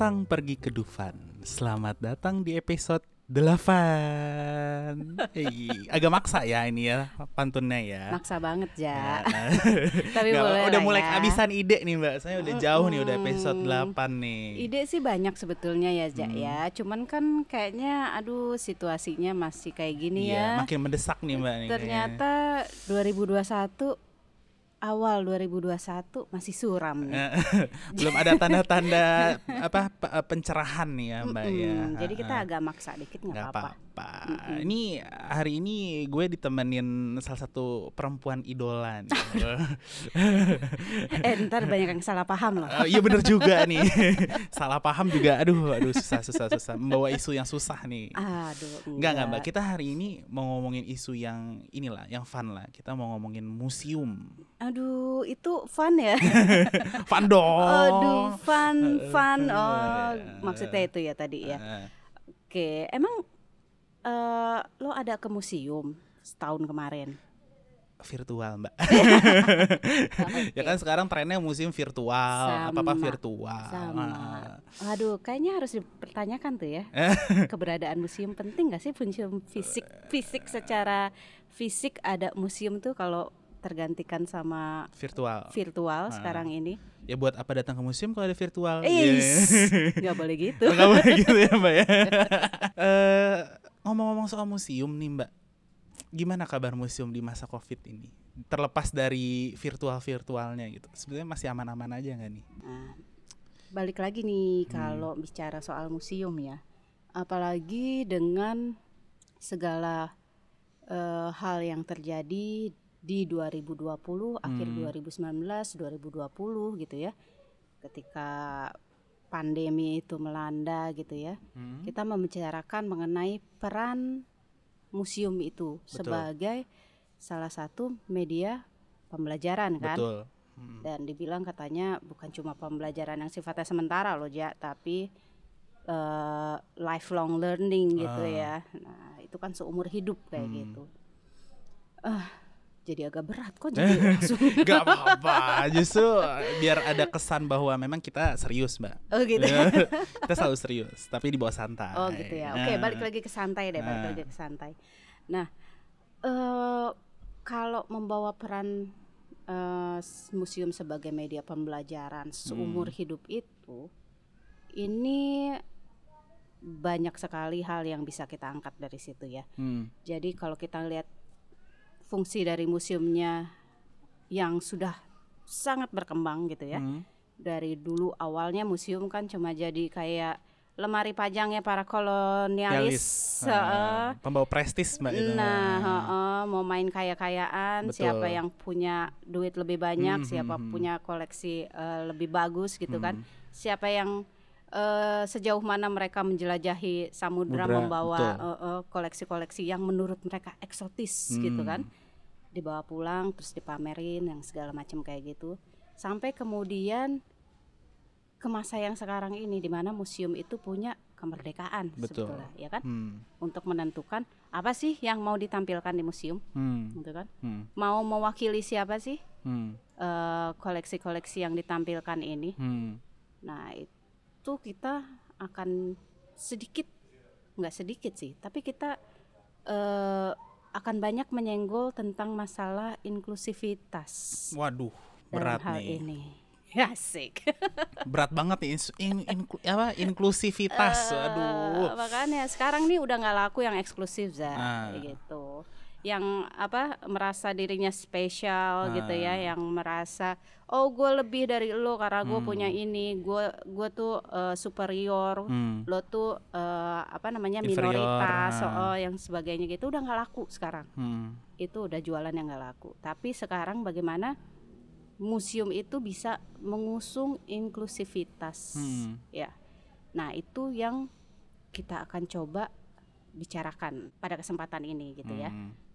Bang Tatang pergi ke Dufan. Selamat datang di episode 8. Hei, agak maksa ya ini ya pantunnya ya. Maksa banget ya. Nah, Tapi nggak boleh udah mulai ya. kehabisan ide nih Mbak. Saya udah jauh nih udah episode Mm-mm. 8 nih. Ide sih banyak sebetulnya ya, Ja Hmm. ya. Cuman kan kayaknya aduh situasinya masih kayak gini Iya, ya. makin mendesak nih Mbak nih. kayaknya. Ternyata 2021 awal 2021 masih suram nih. Eh, belum ada tanda-tanda apa pe- pencerahan nih ya Mbak ya. Mm-mm, Jadi kita agak maksa dikit nggak apa-apa. Apa-apa. Mm-mm. Ini hari ini gue ditemenin salah satu perempuan idola nih. Eh ntar banyak yang salah paham loh. Eh, iya bener juga nih. Salah paham juga. Aduh, aduh susah susah susah. Membawa isu yang susah nih. Aduh. Enggak enggak Mbak, kita hari ini mau ngomongin isu yang inilah, yang fun lah. Kita mau ngomongin museum. Aduh, itu fun ya. Fun dong. Aduh, fun, fun. Oh, Iya. maksudnya itu ya tadi ya. Oke, emang eh, lo ada ke museum setahun kemarin? virtual mbak ya kan sekarang trennya museum virtual apa apa Sama, virtual Sama. Ah. Aduh, kayaknya harus dipertanyakan tuh ya. Keberadaan museum penting gak sih museum fisik fisik secara fisik ada museum tuh kalau tergantikan sama virtual virtual Ah. sekarang ini. ya buat apa datang ke museum kalau ada virtual nggak boleh gitu. Nggak boleh gitu ya mbak ya Eh, ngomong-ngomong soal museum nih mbak gimana kabar museum di masa covid ini terlepas dari virtual virtualnya gitu sebenarnya masih aman-aman aja nggak nih Nah, balik lagi nih Hmm. kalau bicara soal museum ya, apalagi dengan segala eh, hal yang terjadi di 2020, akhir Hmm. 2019, 2020 gitu ya, ketika pandemi itu melanda gitu ya, Hmm? kita membicarakan mengenai peran museum itu Betul. sebagai salah satu media pembelajaran kan betul Hmm. dan dibilang katanya bukan cuma pembelajaran yang sifatnya sementara loh ja tapi eh, lifelong learning gitu Ah. ya nah itu kan seumur hidup kayak Hmm. gitu ah jadi agak berat kok jadi langsung Gak apa-apa, justru biar ada kesan bahwa memang kita serius mbak oh gitu Kita selalu serius, tapi di bawah santai oh gitu ya oke Nah, balik lagi ke santai deh balik Ah. lagi ke santai nah eh kalau membawa peran s- museum sebagai media pembelajaran seumur Hmm. hidup itu ini banyak sekali hal yang bisa kita angkat dari situ ya. hmm, Jadi kalau kita lihat fungsi dari museumnya yang sudah sangat berkembang gitu ya. hmm, Dari dulu awalnya museum kan cuma jadi kayak lemari pajangnya para kolonialis. Ah, Pembawa prestis mbak itu Nah, heeh, mau main kaya-kayaan, siapa yang punya duit lebih banyak, Hmm, siapa hmm, hmm. punya koleksi eh, lebih bagus gitu kan. Hmm. Siapa yang eh, sejauh mana mereka menjelajahi samudra Mudra, membawa eh, koleksi-koleksi yang menurut mereka eksotis gitu Hmm. kan. Dibawa pulang terus dipamerin yang segala macam kayak gitu. Sampai kemudian ke masa yang sekarang ini di mana museum itu punya kemerdekaan Betul. sebetulnya, ya kan? hmm, untuk menentukan apa sih yang mau ditampilkan di museum, hmm, gitu kan? hmm, Mau mewakili siapa sih hmm, eh, koleksi-koleksi yang ditampilkan ini? hmm. Nah itu kita akan sedikit, nggak sedikit sih, tapi kita eh, akan banyak menyenggol tentang masalah inklusivitas Waduh, berat hal nih ini. Asik. Berat banget nih, in- in- apa, inklusivitas Eh, Aduh makanya sekarang nih udah nggak laku yang eksklusif za Ah. gitu yang apa merasa dirinya spesial gitu ya yang merasa oh gue lebih dari lo karena gue Hmm. punya ini gue gue tuh eh, superior Hmm, lo tuh eh, apa namanya Inferior, minoritas ah. oh yang sebagainya gitu udah nggak laku sekarang hmm, itu udah jualan yang nggak laku tapi sekarang bagaimana museum itu bisa mengusung inklusivitas hmm. ya nah itu yang kita akan coba bicarakan pada kesempatan ini gitu ya hmm.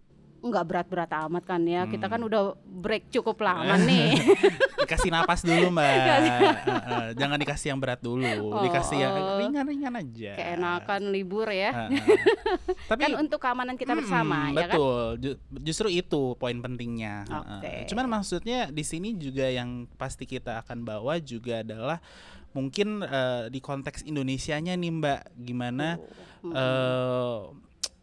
Nggak berat-berat amat kan ya. Kita kan Hmm. udah break cukup lama nih. Dikasih napas dulu mbak. Eh, eh, Jangan dikasih yang berat dulu. Dikasih yang Oh. ringan-ringan aja. Keenakan libur ya. Eh, eh. Tapi kan untuk keamanan kita bersama Mm, ya kan? betul. Ju- Justru itu poin pentingnya. Heeh. Cuman maksudnya di sini juga yang pasti kita akan bawa juga adalah mungkin eh, di konteks Indonesianya nih Mbak, gimana eh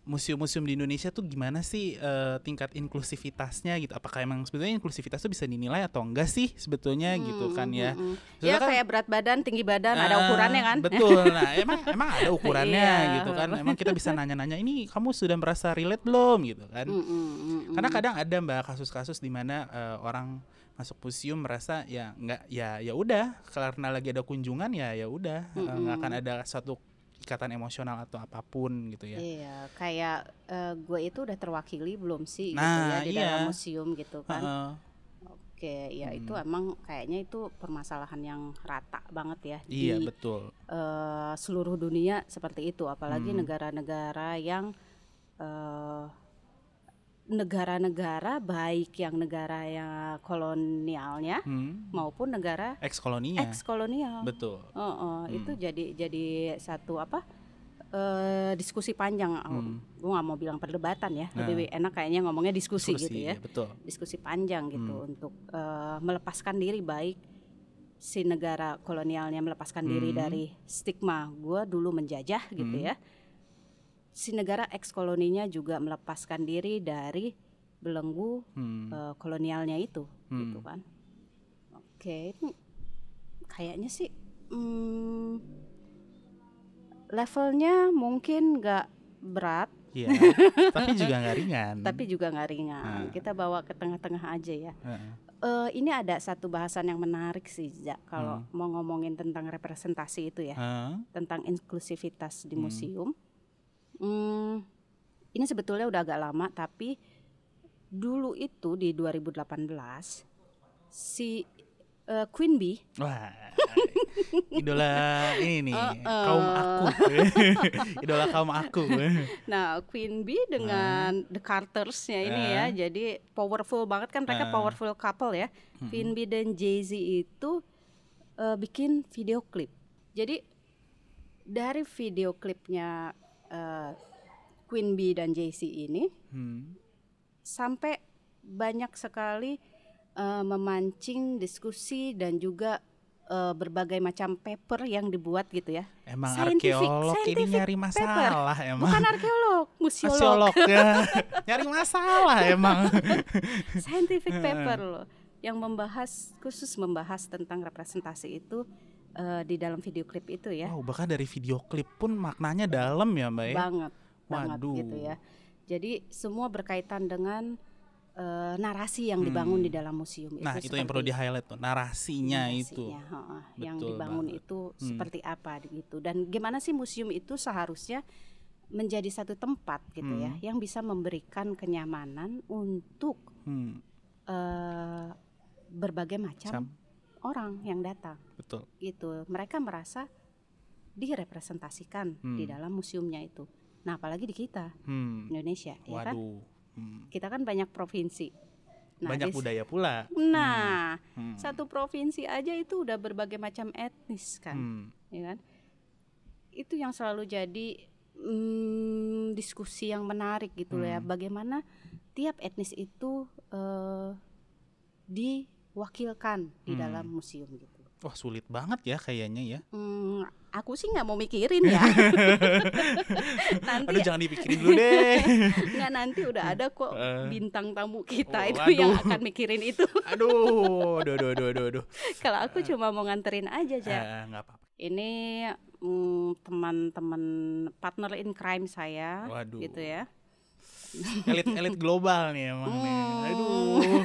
museum-museum di Indonesia tuh gimana sih eh, tingkat inklusivitasnya gitu? Apakah emang sebetulnya inklusivitas tuh bisa dinilai atau enggak sih sebetulnya gitu kan ya? Mm, mm. Soalnya Ya kan- kayak berat badan, tinggi badan, ada Ah, ukurannya kan? Betul. Nah, emang emang ada ukurannya Iya. gitu kan. Emang kita bisa nanya-nanya ini kamu sudah merasa relate belum gitu kan. Mm, mm, mm, mm. Karena kadang ada Mbak kasus-kasus di mana eh, orang masuk museum merasa ya nggak ya ya udah karena lagi ada kunjungan ya ya udah eh, nggak akan ada suatu ikatan emosional atau apa pun gitu ya. Iya, kayak eh, gue itu udah terwakili belum sih gitu Nah, ya di iya. dalam museum gitu kan? Heeh. Oke, ya itu Hmm. emang kayaknya itu permasalahan yang rata banget ya Iya di betul. eh, seluruh dunia seperti itu, apalagi Hmm. negara-negara yang eh, negara-negara baik yang negara yang kolonialnya Hmm. maupun negara Ex koloninya. ex kolonial. Betul. Oh, itu Hmm. jadi jadi satu apa eh diskusi panjang. Hmm. Gue nggak mau bilang perdebatan ya, Nah. lebih enak kayaknya ngomongnya diskusi, gitu Diskusi, ya, iya, betul. diskusi panjang gitu Hmm. untuk eh, melepaskan diri baik si negara kolonialnya melepaskan diri Hmm. dari stigma gue dulu menjajah gitu Hmm. ya. Si negara ex koloninya juga melepaskan diri dari belenggu Hmm. eh, kolonialnya itu gitu Hmm. kan oke ini kayaknya sih hmm, levelnya mungkin nggak berat Iya. tapi juga nggak ringan. tapi juga nggak ringan Nah. kita bawa ke tengah-tengah aja ya Heeh. Eh, ini ada satu bahasan yang menarik sih Jak, kalau Hmm. mau ngomongin tentang representasi itu ya tentang inklusivitas di Hmm. museum. Hmm, ini sebetulnya udah agak lama tapi dulu itu di 2018 si eh, Queen Bee Wah, idola ini nih Uh-uh. kaum aku, idola kaum aku. Nah, Queen Bee dengan The Carters-nya ini ya, jadi powerful banget kan mereka powerful couple ya. Queen Bee dan Jay-Z itu eh, bikin video klip. Jadi dari video klipnya eh, Queen Bee dan Jay-Z ini Hmm. sampai banyak sekali eh, memancing diskusi dan juga eh, berbagai macam paper yang dibuat gitu ya. Emang Scientific- arkeolog ini scientific nyari masalah emang. Bukan arkeolog, museolog. Sosiolog ya, nyari masalah emang. scientific paper loh yang membahas khusus membahas tentang representasi itu eh, di dalam video klip itu ya Wow, bahkan dari video klip pun maknanya dalam ya mbak ya. banget banget Waduh. gitu ya jadi semua berkaitan dengan eh, narasi yang dibangun Hmm. di dalam museum Nah itu yang perlu di highlight tuh narasinya, itu. narasinya, heeh, yang dibangun banget. itu Hmm. seperti apa gitu dan gimana sih museum itu seharusnya menjadi satu tempat gitu ya Hmm. yang bisa memberikan kenyamanan untuk Hmm, eh, berbagai macam Sam, orang yang datang betul. gitu mereka merasa direpresentasikan di Hmm. dalam museumnya itu nah apalagi di kita Hmm. Indonesia ya kan. Hmm. kita kan banyak provinsi nah, Banyak di- budaya pula. nah Hmm. satu provinsi aja itu udah berbagai macam etnis kan Hmm. ya kan itu yang selalu jadi mm, diskusi yang menarik gitu loh ya Hmm. bagaimana tiap etnis itu eh, diwakilkan di Hmm. dalam museum gitu Wah sulit banget ya kayaknya ya. Hmm, aku sih nggak mau mikirin ya. nanti Aduh jangan dipikirin dulu deh. nggak nanti udah ada kok Eh. bintang tamu kita Oh, itu yang waduh. akan mikirin itu. Aduh, aduh, aduh, aduh, aduh, aduh. Kalau aku cuma mau nganterin aja aja. Nggak apa-apa. Ini mm, teman-teman partner in crime saya, Waduh. gitu ya. Elit elit global nih emang nih. Hmm. Aduh.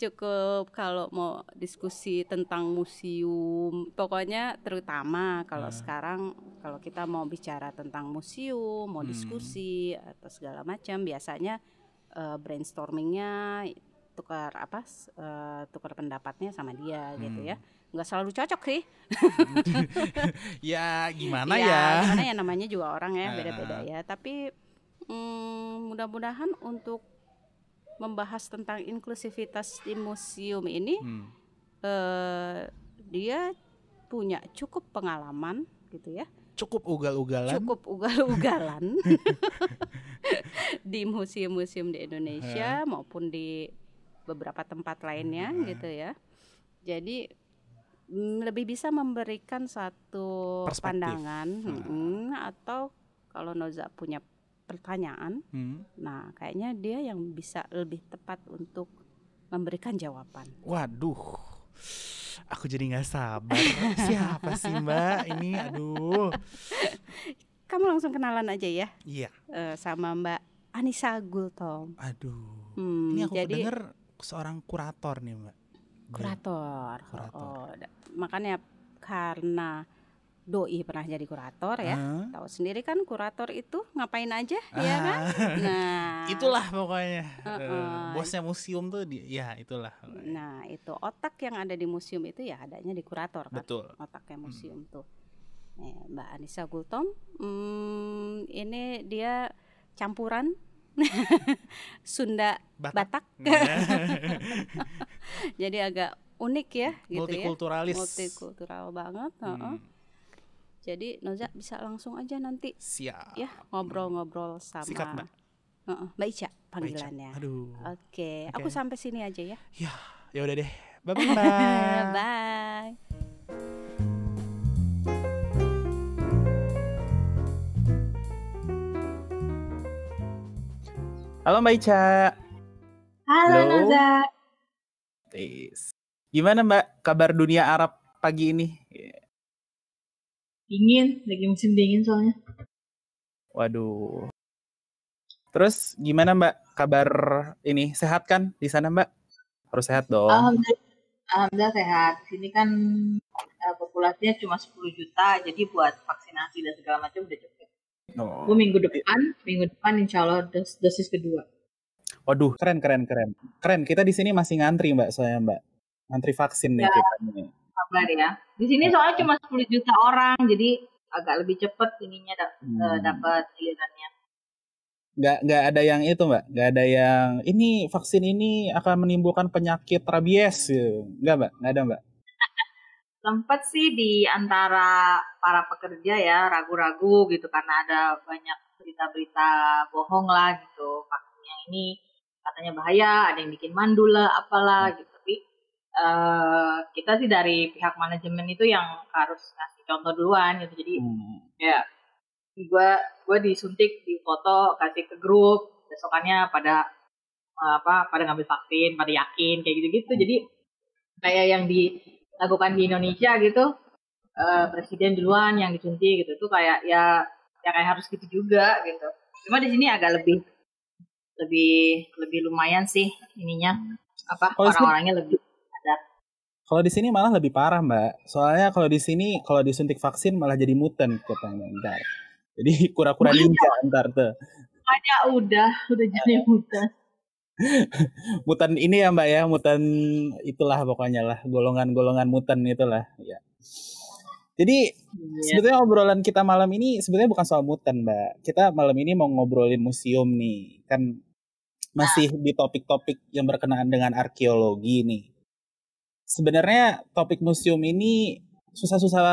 Cukup kalau mau diskusi tentang museum, pokoknya terutama kalau Ah. sekarang kalau kita mau bicara tentang museum, mau Hmm. diskusi atau segala macam, biasanya eh, brainstormingnya tukar apa, eh, tukar pendapatnya sama dia gitu Hmm. ya. Nggak selalu cocok sih. Ya gimana Iya, ya? Gimana ya namanya juga orang ya beda-beda ya. Tapi mm, mudah-mudahan untuk membahas tentang inklusivitas di museum ini Hmm. eh, dia punya cukup pengalaman gitu ya Cukup ugal-ugalan. cukup ugal-ugalan di museum-museum di Indonesia maupun di beberapa tempat lainnya Hmm. gitu ya jadi mm, lebih bisa memberikan satu Perspektif. pandangan Hmm. mm, atau kalau Noza punya pertanyaan, Hmm. nah kayaknya dia yang bisa lebih tepat untuk memberikan jawaban. Waduh, aku jadi nggak sabar. Siapa sih Mbak ini? Aduh. Kamu langsung kenalan aja ya Iya. eh, sama Mbak Anissa Gultom. Aduh. Hmm, Ini aku jadi dengar seorang kurator nih Mbak. kurator. Kurator. Oh, makanya karena doi pernah jadi kurator ya. Hah? Tahu sendiri kan kurator itu ngapain aja Ah. ya kan? Nah, Itulah pokoknya. Heeh. Eh, bosnya museum tuh dia. Ya itulah. Nah, itu otak yang ada di museum itu ya adanya di kurator kan. Betul. Otaknya museum tuh. Eh, Mbak Anissa Gultom, hmm, ini dia campuran Sunda Batak. Batak. Jadi agak unik ya gitu ya. Multikulturalis. Multikultural banget. Hmm, Jadi Noza bisa langsung aja nanti Siap. ya ngobrol-ngobrol sama Sikat, Mbak. Heeh, Mbak Ica panggilannya. Aduh. Oke, Oke. aku sampai sini aja ya. Ya, ya udah deh. Bye bye. Bye. Halo Mbak Ica. Halo, Halo. Tis. Gimana Mbak kabar dunia Arab pagi ini? Dingin, lagi musim dingin soalnya. Waduh. Terus gimana Mbak kabar ini sehat kan di sana Mbak? Harus sehat dong. Alhamdulillah, Alhamdulillah sehat. Sini kan eh, populasinya cuma 10 juta, jadi buat vaksinasi dan segala macam udah cukup. Oh. Gue minggu depan, minggu depan insya Allah dos, dosis kedua. Waduh, keren keren keren. Keren. Kita di sini masih ngantri Mbak soalnya Mbak. Ngantri vaksin nih Ya. kita nih. Kabar ya. Di sini soalnya cuma 10 juta orang, jadi agak lebih cepet ininya da- eh, Hmm. dapat gilirannya. Nggak nggak ada yang itu Mbak. Nggak ada yang ini vaksin ini akan menimbulkan penyakit rabies. Nggak Mbak. Nggak ada Mbak. Sempet sih di antara para pekerja ya ragu-ragu gitu karena ada banyak berita-berita bohong lah gitu vaksin yang ini katanya bahaya ada yang bikin mandul lah apalah gitu eh, kita sih dari pihak manajemen itu yang harus ngasih contoh duluan gitu. Jadi Hmm. ya gue gue disuntik di foto kasih ke grup besokannya pada eh, apa pada ngambil vaksin pada yakin kayak gitu gitu jadi kayak yang dilakukan di Indonesia gitu eh, presiden duluan yang disuntik gitu. Tuh kayak ya ya kayak harus gitu juga gitu. Cuma di sini agak lebih lebih lebih lumayan sih ininya. Apa sini- orang-orangnya lebih Kalau di sini malah lebih parah mbak. Soalnya kalau di sini kalau disuntik vaksin malah jadi mutant katanya ntar. Jadi kura-kura ninja ntar tuh. ya udah udah jadi udah Mutan ini ya mbak ya, mutan itulah pokoknya lah, golongan-golongan mutan itulah. Ya. Jadi sebetulnya obrolan kita malam ini sebenarnya bukan soal mutan mbak. Kita malam ini mau ngobrolin museum nih, kan masih di topik-topik yang berkenaan dengan arkeologi nih. Sebenarnya topik museum ini susah-susah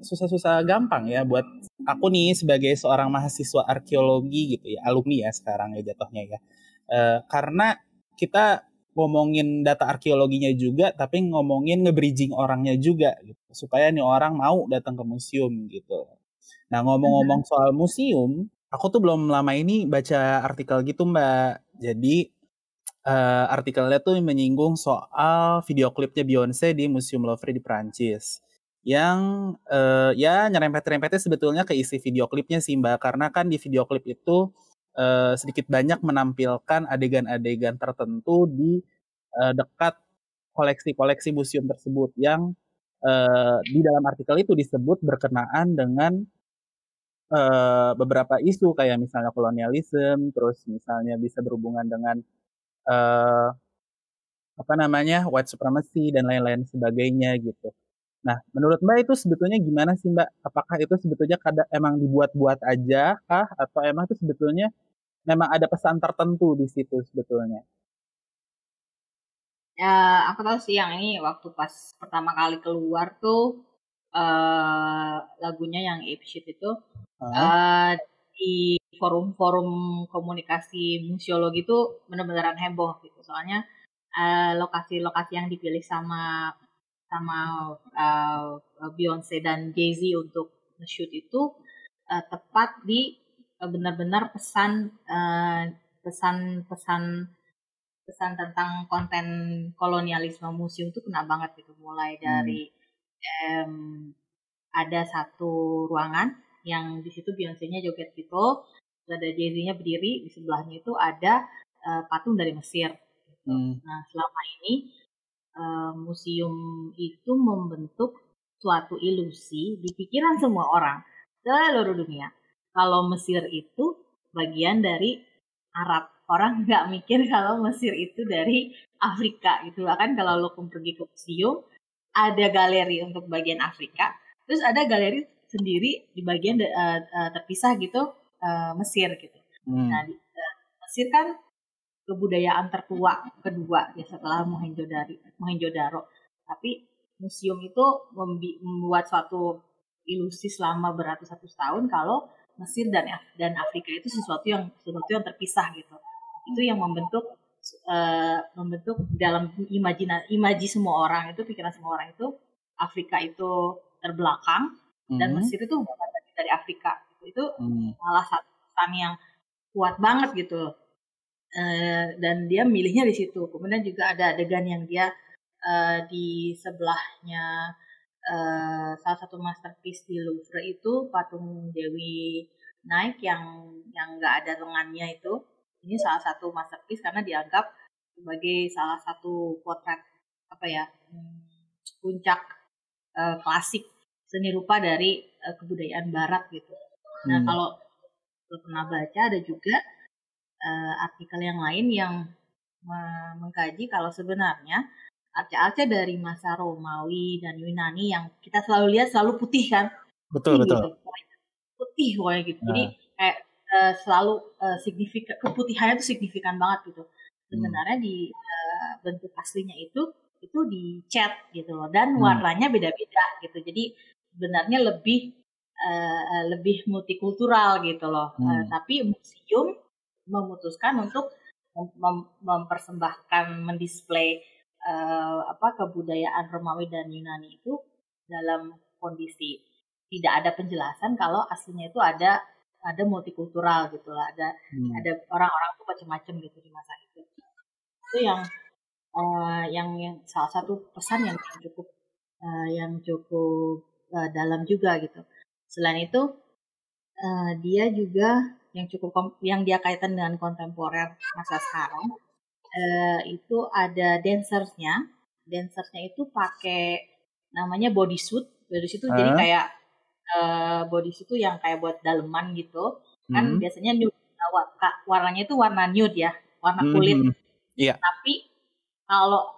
susah-susah gampang ya buat aku nih sebagai seorang mahasiswa arkeologi gitu ya, alumni ya sekarang ya jatuhnya ya. Eh, karena kita ngomongin data arkeologinya juga, tapi ngomongin nge-bridging orangnya juga gitu, supaya nih orang mau datang ke museum gitu. Nah ngomong-ngomong soal museum, aku tuh belum lama ini baca artikel gitu mbak. Jadi eh, artikelnya tuh menyinggung soal video klipnya Beyonce di Museum Louvre di Prancis yang eh, ya nyerempet-nyerempetnya sebetulnya ke isi video klipnya sih mbak. Karena kan di video klip itu eh, sedikit banyak menampilkan adegan-adegan tertentu di eh, dekat koleksi-koleksi museum tersebut yang eh, di dalam artikel itu disebut berkenaan dengan eh, beberapa isu. Kayak misalnya kolonialisme, terus misalnya bisa berhubungan dengan eh, apa namanya white supremacy dan lain-lain sebagainya gitu. Nah, menurut Mbak itu sebetulnya gimana sih Mbak? Apakah itu sebetulnya kada emang dibuat-buat aja kah atau emang itu sebetulnya memang ada pesan tertentu di situ sebetulnya? Ya, aku tahu sih yang ini waktu pas pertama kali keluar tuh eh lagunya yang Ape Shit itu Hah? eh di forum-forum komunikasi museologi itu bener-beneran heboh gitu. Soalnya eh, lokasi-lokasi yang dipilih sama sama uh, Beyonce dan Jay Z untuk nge-shoot itu uh, tepat di uh, benar-benar pesan uh, pesan-pesan pesan tentang konten kolonialisme museum itu kena banget gitu mulai dari hmm. um, ada satu ruangan yang di situ Beyonce-nya joget gitu ada Jay-Z-nya berdiri di sebelahnya itu ada uh, patung dari Mesir. Hmm. Nah selama ini uh, museum itu membentuk suatu ilusi di pikiran semua orang seluruh dunia. Kalau Mesir itu bagian dari Arab, orang nggak mikir kalau Mesir itu dari Afrika gitu kan kalau lo pergi ke museum ada galeri untuk bagian Afrika, terus ada galeri sendiri di bagian uh, uh, terpisah gitu uh, Mesir gitu. Hmm. Nah, di, uh, Mesir kan kebudayaan tertua kedua ya setelah Mohenjo-daro. Mohenjo-daro. Tapi museum itu membuat suatu ilusi selama beratus-ratus tahun kalau Mesir dan dan Afrika itu sesuatu yang sesuatu yang terpisah gitu. Itu yang membentuk uh, membentuk dalam imajina imaji semua orang itu pikiran semua orang itu Afrika itu terbelakang mm -hmm. dan Mesir itu bukan dari Afrika itu hmm. salah satu pesan yang kuat banget gitu uh, dan dia milihnya di situ kemudian juga ada adegan yang dia uh, di sebelahnya uh, salah satu masterpiece di Louvre itu patung Dewi Naik yang yang nggak ada lengannya itu ini salah satu masterpiece karena dianggap sebagai salah satu potret apa ya hmm, puncak uh, klasik seni rupa dari uh, kebudayaan Barat gitu. Nah hmm. kalau lo pernah baca ada juga uh, artikel yang lain yang mengkaji kalau sebenarnya arca-arca dari masa Romawi dan Yunani yang kita selalu lihat selalu putih kan betul putih, betul gitu. putih pokoknya gitu nah. jadi kayak uh, selalu uh, signifikan keputihannya itu signifikan banget gitu sebenarnya hmm. di uh, bentuk aslinya itu itu dicat gitu loh dan hmm. warnanya beda-beda gitu jadi sebenarnya lebih uh, lebih multikultural gitu loh. Hmm. Uh, tapi museum memutuskan untuk mem mempersembahkan mendisplay uh, apa kebudayaan Romawi dan Yunani itu dalam kondisi tidak ada penjelasan kalau aslinya itu ada ada multikultural gitu lah ada hmm. ada orang-orang tuh macam-macam gitu di masa itu itu yang uh, yang yang salah satu pesan yang cukup uh, yang cukup uh, dalam juga gitu Selain itu uh, dia juga yang cukup yang dia kaitan dengan kontemporer masa sekarang uh, itu ada dancersnya. Dancersnya itu pakai namanya bodysuit. Bodysuit itu uh. jadi kayak uh, bodysuit itu yang kayak buat daleman gitu. Kan hmm. biasanya nude warnanya itu warna nude ya, warna kulit. Hmm. Yeah. Tapi kalau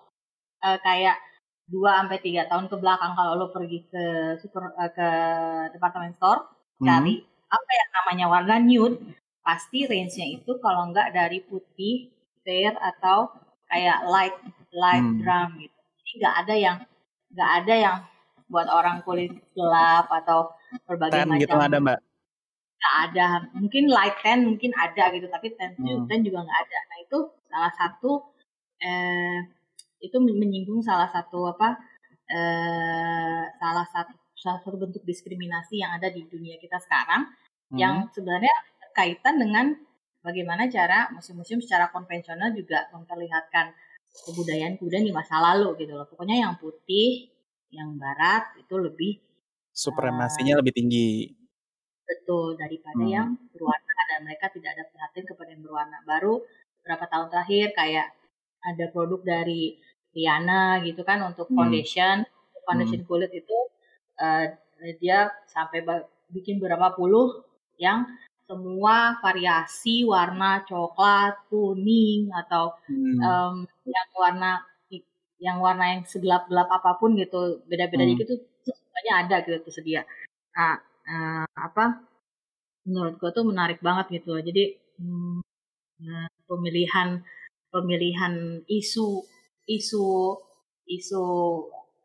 uh, kayak dua sampai tiga tahun ke belakang kalau lo pergi ke super uh, ke department store hmm. cari apa yang namanya warna nude pasti range-nya itu kalau enggak dari putih fair atau kayak light light hmm. brown gitu jadi nggak ada yang nggak ada yang buat orang kulit gelap atau berbagai ten macam gitu ada mbak nggak ada mungkin light ten mungkin ada gitu tapi ten hmm. ten juga nggak ada nah itu salah satu eh, itu menyinggung salah satu apa eh, salah satu salah satu bentuk diskriminasi yang ada di dunia kita sekarang hmm. yang sebenarnya kaitan dengan bagaimana cara museum-museum secara konvensional juga memperlihatkan kebudayaan kebudayaan di masa lalu gitu loh. Pokoknya yang putih, yang barat itu lebih supremasinya uh, lebih tinggi. Betul daripada hmm. yang berwarna dan mereka tidak ada perhatian kepada yang berwarna. Baru berapa tahun terakhir kayak ada produk dari Rihanna gitu kan untuk hmm. foundation hmm. foundation hmm. kulit itu uh, dia sampai bikin berapa puluh yang semua variasi warna coklat kuning atau hmm. um, yang warna yang warna yang segelap-gelap apa pun gitu beda-beda hmm. gitu semuanya ada gitu tersedia nah uh, apa menurut gue tuh menarik banget gitu jadi hmm, nah, pemilihan pemilihan isu isu isu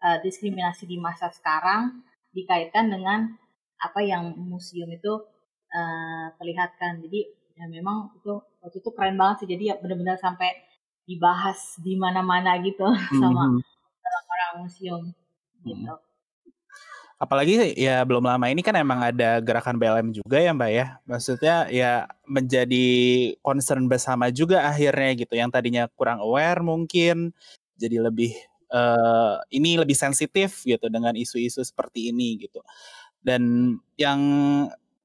uh, diskriminasi di masa sekarang dikaitkan dengan apa yang museum itu uh, perlihatkan. Jadi ya memang itu waktu itu keren banget sih. Jadi ya benar-benar sampai dibahas di mana-mana gitu mm -hmm. sama orang-orang museum. gitu. Apalagi ya belum lama ini kan emang ada gerakan BLM juga ya Mbak ya. Maksudnya ya menjadi concern bersama juga akhirnya gitu. Yang tadinya kurang aware mungkin jadi lebih uh, ini lebih sensitif gitu dengan isu-isu seperti ini gitu. Dan yang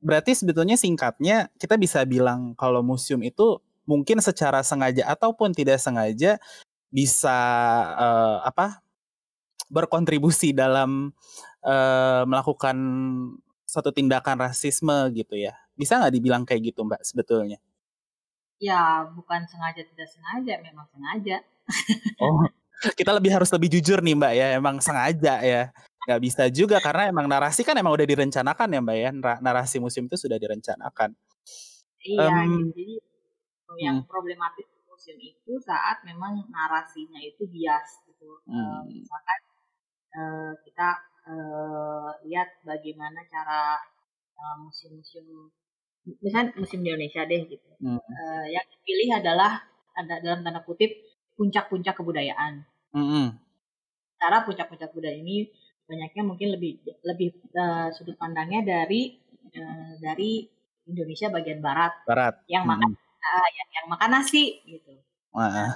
berarti sebetulnya singkatnya kita bisa bilang kalau museum itu mungkin secara sengaja ataupun tidak sengaja bisa uh, apa berkontribusi dalam uh, melakukan satu tindakan rasisme gitu ya. Bisa nggak dibilang kayak gitu Mbak sebetulnya? Ya bukan sengaja tidak sengaja, memang sengaja. oh, kita lebih harus lebih jujur nih Mbak ya, emang sengaja ya. Nggak bisa juga karena emang narasi kan emang udah direncanakan ya Mbak ya. Narasi museum itu sudah direncanakan. Iya, um, jadi yang hmm. problematis museum itu saat memang narasinya itu bias gitu. Hmm. misalkan uh, kita uh, lihat bagaimana cara uh, museum-museum misalnya museum di Indonesia deh gitu hmm. uh, yang dipilih adalah ada dalam tanda kutip puncak-puncak kebudayaan hmm. cara puncak-puncak budaya ini banyaknya mungkin lebih lebih uh, sudut pandangnya dari uh, dari Indonesia bagian barat barat yang hmm. makan uh, yang, yang makan nasi gitu uh.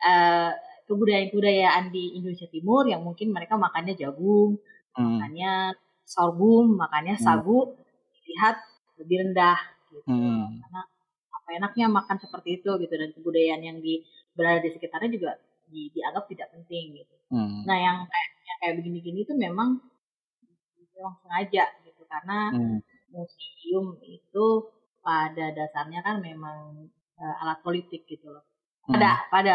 Uh, kebudayaan-kebudayaan di Indonesia Timur yang mungkin mereka makannya jagung, hmm. makannya sorghum, makannya hmm. sagu, dilihat lebih rendah gitu. Hmm. Karena apa enaknya makan seperti itu gitu dan kebudayaan yang di berada di sekitarnya juga di, dianggap tidak penting gitu. Hmm. Nah, yang kayak yang kayak begini-gini itu memang memang sengaja gitu karena hmm. museum itu pada dasarnya kan memang uh, alat politik gitu loh. Pada hmm. pada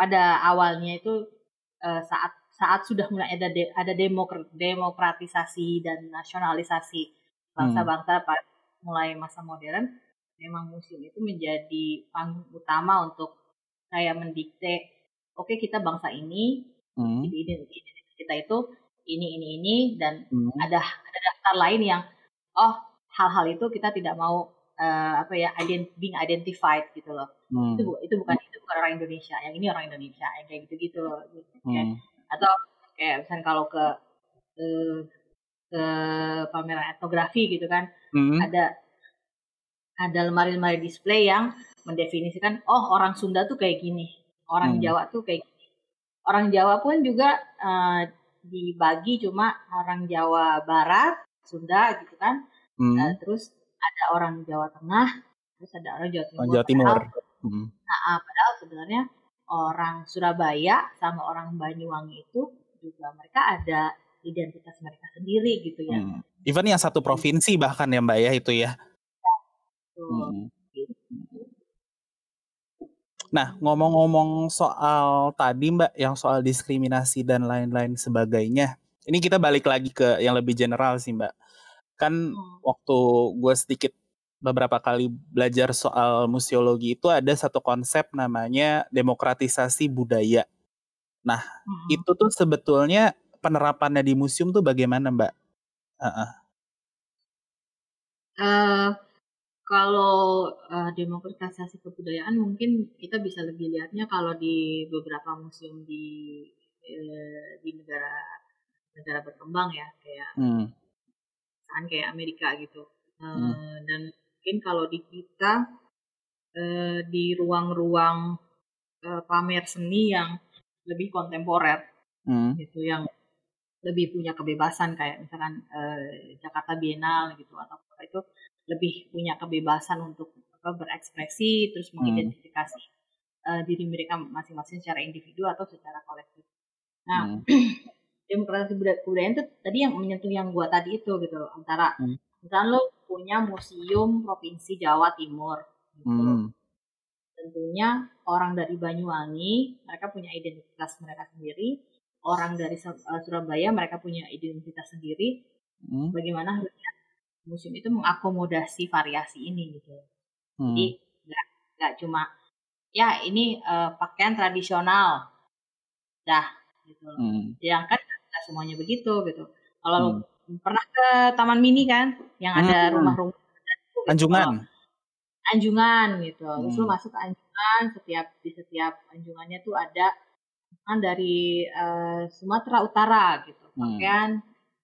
pada awalnya itu uh, saat saat sudah mulai ada de, ada demokra, demokratisasi dan nasionalisasi bangsa-bangsa hmm. mulai masa modern memang museum itu menjadi panggung utama untuk kayak mendikte oke okay, kita bangsa ini hmm. identitas kita itu ini ini ini dan hmm. ada ada daftar lain yang oh hal-hal itu kita tidak mau uh, apa ya ident being identified gitu loh hmm. itu itu bukan bukan orang Indonesia yang ini orang Indonesia yang kayak gitu gitu, gitu hmm. atau kayak misalnya kalau ke ke, ke pameran etnografi gitu kan hmm. ada ada lemari-lemari display yang mendefinisikan oh orang Sunda tuh kayak gini orang hmm. Jawa tuh kayak gini orang Jawa pun juga uh, dibagi cuma orang Jawa Barat Sunda gitu kan hmm. uh, terus ada orang Jawa Tengah, terus ada orang Jawa Timur. Jawa Timur. Padahal, hmm. nah, padahal sebenarnya orang Surabaya sama orang Banyuwangi itu juga mereka ada identitas mereka sendiri gitu ya. Hmm. Even yang satu provinsi bahkan ya Mbak ya itu ya. Hmm. Nah, ngomong-ngomong soal tadi Mbak, yang soal diskriminasi dan lain-lain sebagainya. Ini kita balik lagi ke yang lebih general sih Mbak kan hmm. waktu gue sedikit beberapa kali belajar soal museologi itu ada satu konsep namanya demokratisasi budaya. Nah, hmm. itu tuh sebetulnya penerapannya di museum tuh bagaimana, Mbak? Uh -uh. Uh, kalau uh, demokratisasi kebudayaan mungkin kita bisa lebih lihatnya kalau di beberapa museum di uh, di negara negara berkembang ya kayak hmm kan kayak Amerika gitu hmm. uh, dan mungkin kalau di kita uh, di ruang-ruang uh, pamer seni yang lebih kontemporer hmm. gitu yang lebih punya kebebasan kayak misalkan uh, Jakarta Biennale gitu atau apa itu lebih punya kebebasan untuk apa, berekspresi terus hmm. mengidentifikasi hmm. uh, diri mereka masing-masing secara individu atau secara kolektif. Nah, hmm. demokrasi budaya itu tadi yang menyentuh yang gua tadi itu gitu antara hmm. misalnya lo punya museum provinsi Jawa Timur gitu. Hmm. tentunya orang dari Banyuwangi mereka punya identitas mereka sendiri orang dari eh, Surabaya mereka punya identitas sendiri hmm. bagaimana harusnya museum itu mengakomodasi variasi ini gitu hmm. jadi nggak nggak cuma ya ini uh, pakaian tradisional dah gitu hmm. yang kan nggak semuanya begitu gitu kalau hmm. Pernah ke taman mini kan yang ada hmm. rumah-rumah gitu, anjungan anjungan gitu terus lu hmm. masuk ke anjungan setiap di setiap anjungannya tuh ada dari uh, Sumatera Utara gitu Hmm. pakaian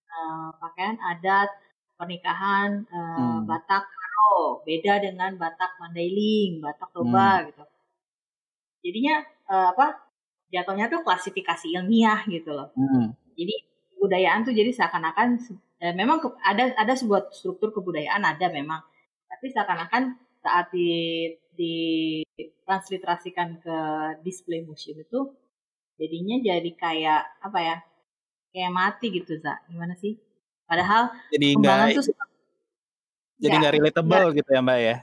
uh, pakaian adat pernikahan uh, Hmm. Batak Karo beda dengan Batak Mandailing Batak Toba Hmm. gitu jadinya uh, apa jatuhnya tuh klasifikasi ilmiah gitu loh Hmm. jadi kebudayaan tuh jadi seakan-akan eh, memang ke- ada ada sebuah struktur kebudayaan ada memang. Tapi seakan-akan saat di ditransliterasikan ke display museum itu jadinya jadi kayak apa ya kayak mati gitu za. Gimana sih? Padahal Jadi kembangan nggak tuh jadi nggak- nggak relatable gitu ya mbak ya?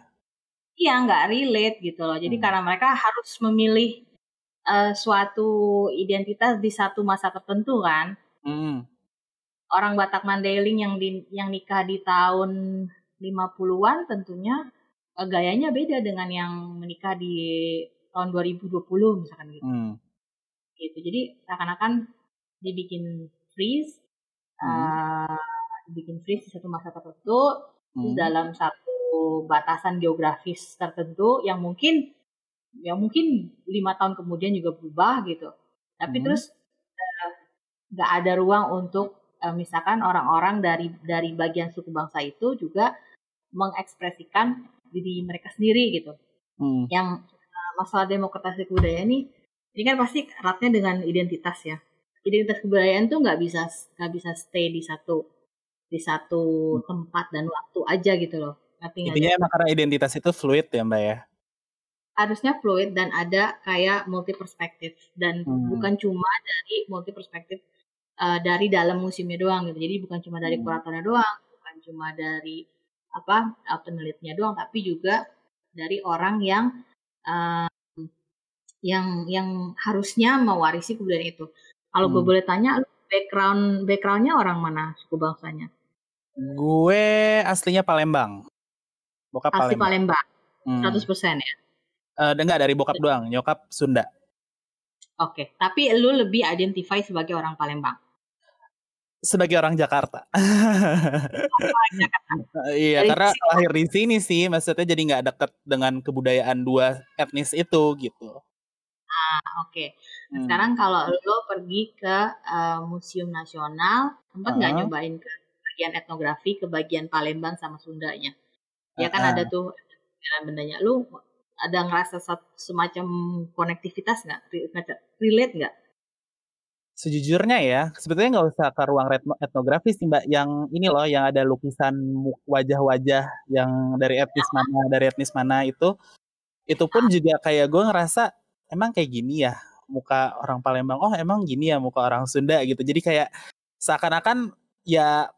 iya nggak relate gitu loh. Jadi Hmm. karena mereka harus memilih eh, suatu identitas di satu masa tertentu kan Hmm. orang Batak Mandailing yang di, yang nikah di tahun 50-an tentunya eh, gayanya beda dengan yang menikah di tahun 2020 misalkan gitu. Hmm. gitu. Jadi seakan-akan dibikin freeze Hmm. eh, dibikin freeze di satu masa tertentu terus Hmm. dalam satu batasan geografis tertentu yang mungkin yang mungkin lima tahun kemudian juga berubah gitu. Tapi Hmm. terus nggak ada ruang untuk eh, misalkan orang-orang dari dari bagian suku bangsa itu juga mengekspresikan diri mereka sendiri gitu. Hmm. Yang eh, masalah demokrasi kebudayaan ini ini kan pasti eratnya dengan identitas ya. Identitas kebudayaan tuh nggak bisa nggak bisa stay di satu di satu tempat dan waktu aja gitu loh. Intinya emang karena identitas itu fluid ya mbak ya? harusnya fluid dan ada kayak multi perspektif dan Hmm. bukan cuma dari multi perspektif uh, dari dalam museumnya doang gitu. Jadi bukan cuma dari Hmm. kuratornya doang, bukan cuma dari apa uh, penelitinya doang, tapi juga dari orang yang uh, yang yang harusnya mewarisi kebudayaan itu. Kalau gue Hmm. boleh tanya, background backgroundnya orang mana suku bangsanya? Gue aslinya Palembang. Bokap Asli Palembang. Palembang, Hmm. 100% ya. Eh, enggak dari bokap doang, nyokap Sunda. Oke, tapi lu lebih identify sebagai orang Palembang. Sebagai orang Jakarta. Orang Jakarta. iya, Dari karena sini. lahir di sini sih, maksudnya jadi nggak deket dengan kebudayaan dua etnis itu gitu. Ah, Oke. Nah, Hmm. Sekarang kalau lo pergi ke uh, Museum Nasional, sempat nggak Ah. nyobain ke bagian etnografi, ke bagian Palembang sama Sundanya? Ya kan Ah. ada tuh bendanya. Lu ada ngerasa semacam konektivitas nggak? Re- nggak- Relate nggak? Sejujurnya ya, sebetulnya nggak usah ke ruang retno- etnografi sih mbak, yang ini loh, yang ada lukisan wajah-wajah yang dari etnis mana, dari etnis mana itu, itu pun juga kayak gue ngerasa emang kayak gini ya muka orang Palembang, oh emang gini ya muka orang Sunda gitu, jadi kayak seakan-akan ya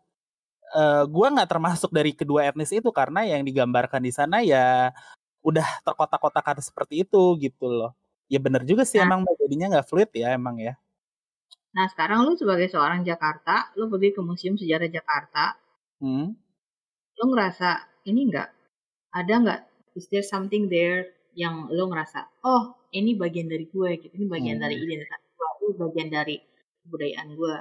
eh, gue nggak termasuk dari kedua etnis itu karena yang digambarkan di sana ya udah terkotak-kotakan seperti itu gitu loh. Ya bener juga sih Nah. emang jadinya nggak fluid ya emang ya. Nah sekarang lu sebagai seorang Jakarta, lu pergi ke Museum Sejarah Jakarta, Hmm. lu ngerasa ini nggak? Ada nggak? Is there something there yang lu ngerasa, oh ini bagian dari gue gitu, ini bagian Hmm. dari identitas gue, ini bagian dari kebudayaan gue.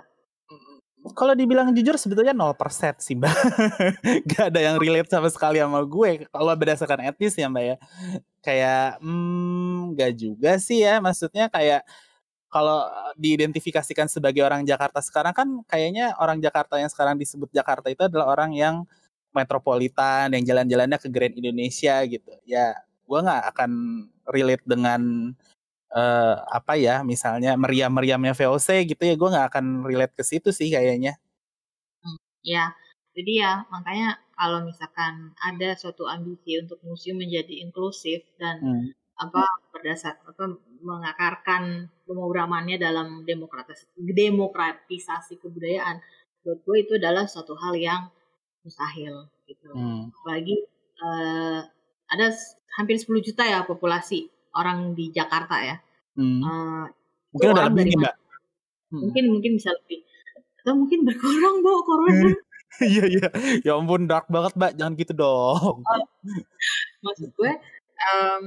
Kalau dibilang jujur sebetulnya 0% sih mbak. Gak ada yang relate sama sekali sama gue. Kalau berdasarkan etnis ya mbak ya. Kayak hmm, gak juga sih ya. Maksudnya kayak kalau diidentifikasikan sebagai orang Jakarta sekarang kan kayaknya orang Jakarta yang sekarang disebut Jakarta itu adalah orang yang metropolitan yang jalan-jalannya ke Grand Indonesia gitu. Ya gue nggak akan relate dengan eh, apa ya misalnya meriam-meriamnya VOC gitu ya gue nggak akan relate ke situ sih kayaknya. Ya, jadi ya makanya kalau misalkan ada suatu ambisi untuk museum menjadi inklusif dan Hmm. apa berdasar apa mengakarkan pemrogramannya dalam demokratis demokratisasi kebudayaan buat gue itu adalah suatu hal yang mustahil gitu Hmm. apalagi eh, ada hampir 10 juta ya populasi orang di Jakarta ya Hmm. Eh, Mungkin udah orang lebih dari nih mbak. Hmm. mungkin mungkin bisa lebih atau mungkin berkurang bu corona Iya iya. Ya ampun dark banget mbak. Jangan gitu dong. maksud gue em,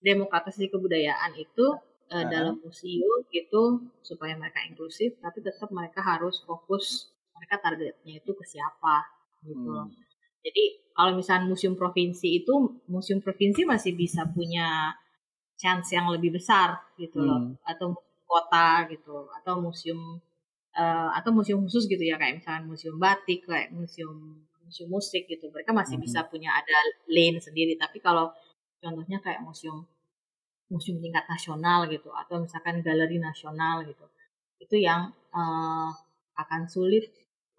demokratisasi kebudayaan itu eh, Ah. dalam museum itu supaya mereka inklusif tapi tetap mereka harus fokus mereka targetnya itu ke siapa gitu. Hmm. Jadi kalau misalnya museum provinsi itu museum provinsi masih bisa punya chance yang lebih besar gitu loh Hmm. atau kota gitu atau museum uh, atau museum khusus gitu ya kayak misalnya museum batik kayak museum museum musik gitu mereka masih hmm. bisa punya ada lane sendiri tapi kalau contohnya kayak museum museum tingkat nasional gitu atau misalkan galeri nasional gitu itu yang uh, akan sulit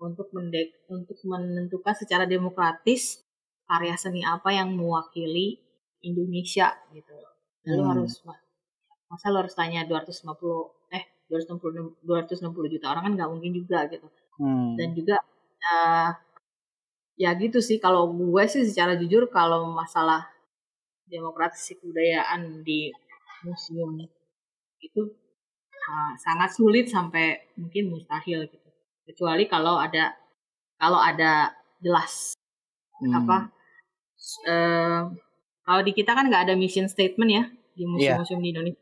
untuk mendek untuk menentukan secara demokratis karya seni apa yang mewakili Indonesia gitu. Lalu hmm. harus masa lo harus tanya 250 eh 260 260 juta orang kan nggak mungkin juga gitu. Hmm. Dan juga uh, ya gitu sih kalau gue sih secara jujur kalau masalah demokrasi kebudayaan di museum itu uh, sangat sulit sampai mungkin mustahil gitu. Kecuali kalau ada kalau ada jelas hmm. apa uh, kalau di kita kan nggak ada mission statement ya di iya. museum-museum yeah. di Indonesia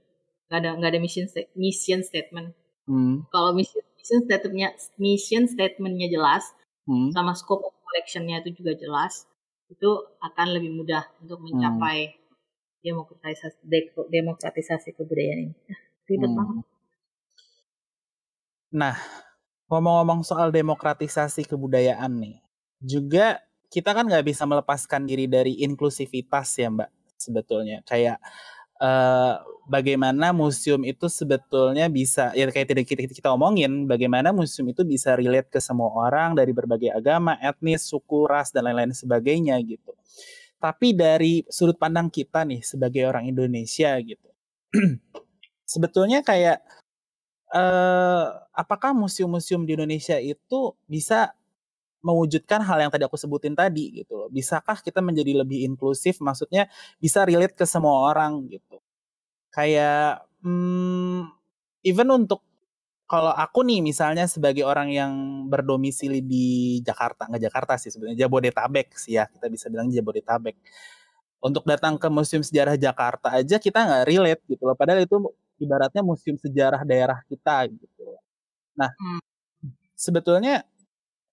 nggak ada nggak ada mission mission statement. Hmm. Kalau mission mission statementnya mission statementnya jelas hmm. sama scope of collectionnya itu juga jelas itu akan lebih mudah untuk mencapai hmm. demokratisasi demokratisasi kebudayaan ini. Ribet hmm. banget. Nah, ngomong-ngomong soal demokratisasi kebudayaan nih, juga kita kan nggak bisa melepaskan diri dari inklusivitas ya mbak sebetulnya kayak uh, bagaimana museum itu sebetulnya bisa ya kayak tidak kita, kita omongin bagaimana museum itu bisa relate ke semua orang dari berbagai agama, etnis, suku, ras dan lain-lain sebagainya gitu. Tapi dari sudut pandang kita nih sebagai orang Indonesia gitu. sebetulnya kayak uh, apakah museum-museum di Indonesia itu bisa mewujudkan hal yang tadi aku sebutin tadi gitu loh. Bisakah kita menjadi lebih inklusif? Maksudnya bisa relate ke semua orang gitu. Kayak hmm, even untuk kalau aku nih misalnya sebagai orang yang berdomisili di Jakarta, nggak Jakarta sih sebenarnya Jabodetabek sih ya kita bisa bilang Jabodetabek. Untuk datang ke Museum Sejarah Jakarta aja kita nggak relate gitu loh. Padahal itu ibaratnya museum sejarah daerah kita gitu. Nah, hmm. sebetulnya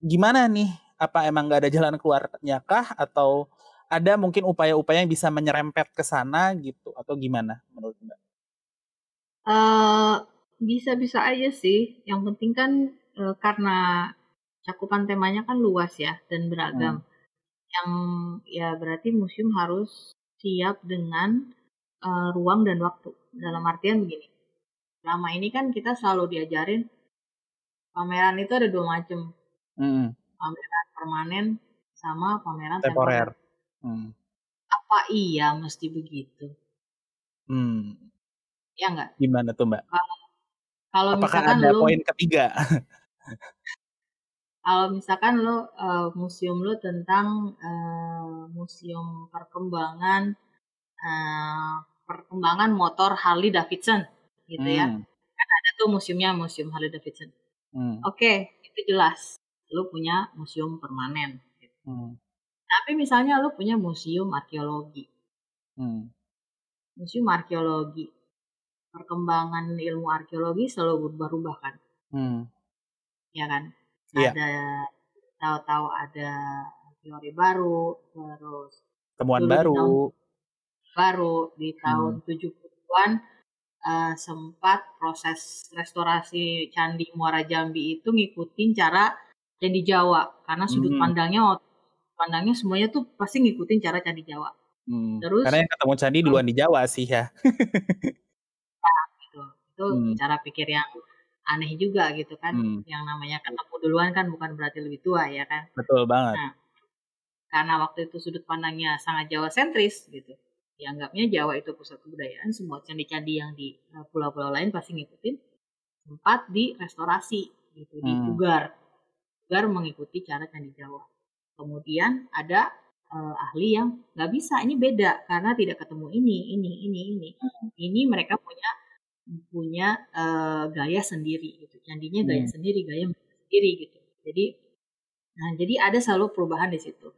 gimana nih? Apa emang nggak ada jalan keluarnya kah? Atau ada mungkin upaya-upaya yang bisa menyerempet ke sana gitu? Atau gimana menurut Mbak? Uh, bisa-bisa aja sih. Yang penting kan uh, karena cakupan temanya kan luas ya dan beragam. Hmm. Yang ya berarti museum harus siap dengan uh, ruang dan waktu. Dalam artian begini. Selama ini kan kita selalu diajarin pameran itu ada dua macam Hmm. Pameran permanen sama pameran temporer. temporer. Hmm. Apa iya mesti begitu? Hmm. Ya enggak? Gimana tuh Mbak? Kalau, kalau Apakah misalkan ada lu, poin ketiga? kalau misalkan lo uh, museum lo tentang uh, museum perkembangan uh, perkembangan motor Harley Davidson gitu ya. hmm. ya kan ada tuh museumnya museum Harley Davidson hmm. oke okay, itu jelas lu punya museum permanen. Gitu. Hmm. Tapi misalnya lu punya museum arkeologi. Hmm. Museum arkeologi. Perkembangan ilmu arkeologi selalu berubah-ubah kan. Hmm. Ya kan? Yeah. Ada tahu-tahu ada teori baru, terus temuan baru. Tahun, baru di tahun hmm. 70-an uh, sempat proses restorasi Candi Muara Jambi itu ngikutin cara dan di Jawa karena sudut hmm. pandangnya pandangnya semuanya tuh pasti ngikutin cara candi Jawa. Hmm. Terus karena yang ketemu candi duluan di Jawa sih ya. nah, gitu. Itu hmm. cara pikir yang aneh juga gitu kan. Hmm. Yang namanya ketemu duluan kan bukan berarti lebih tua ya kan. Betul banget. Nah, karena waktu itu sudut pandangnya sangat Jawa sentris gitu. Dianggapnya Jawa itu pusat kebudayaan, semua candi-candi yang di eh, pulau-pulau lain pasti ngikutin. Sempat direstorasi gitu, hmm. dipugar agar mengikuti cara candi Jawa. Kemudian ada uh, ahli yang nggak bisa, ini beda karena tidak ketemu ini, ini, ini, ini. Hmm. Ini mereka punya punya uh, gaya sendiri gitu. Candinya gaya hmm. sendiri, gaya sendiri gitu. Jadi nah jadi ada selalu perubahan di situ.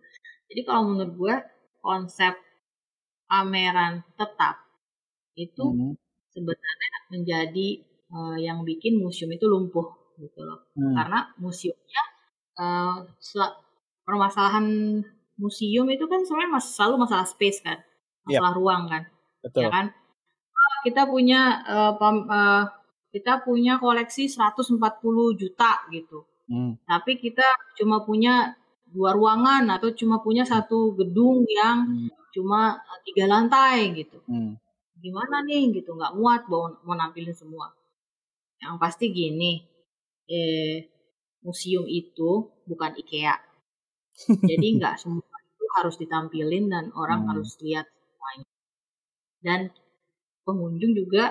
Jadi kalau menurut gue konsep pameran tetap itu hmm. sebenarnya menjadi uh, yang bikin museum itu lumpuh gitu loh. Hmm. Karena museumnya uh, permasalahan museum itu kan sebenarnya mas selalu masalah space kan, masalah yep. ruang kan, Betul. ya kan. Kita punya uh, pam, uh, kita punya koleksi 140 juta gitu. Hmm. Tapi kita cuma punya dua ruangan atau cuma punya satu gedung yang Hmm. Cuma eh, tiga lantai gitu. Hmm. Gimana nih gitu nggak muat mau, mau nampilin semua. Yang pasti gini, eh, museum itu bukan IKEA. Jadi nggak semua itu harus ditampilin dan orang Hmm. harus lihat semuanya. Dan pengunjung juga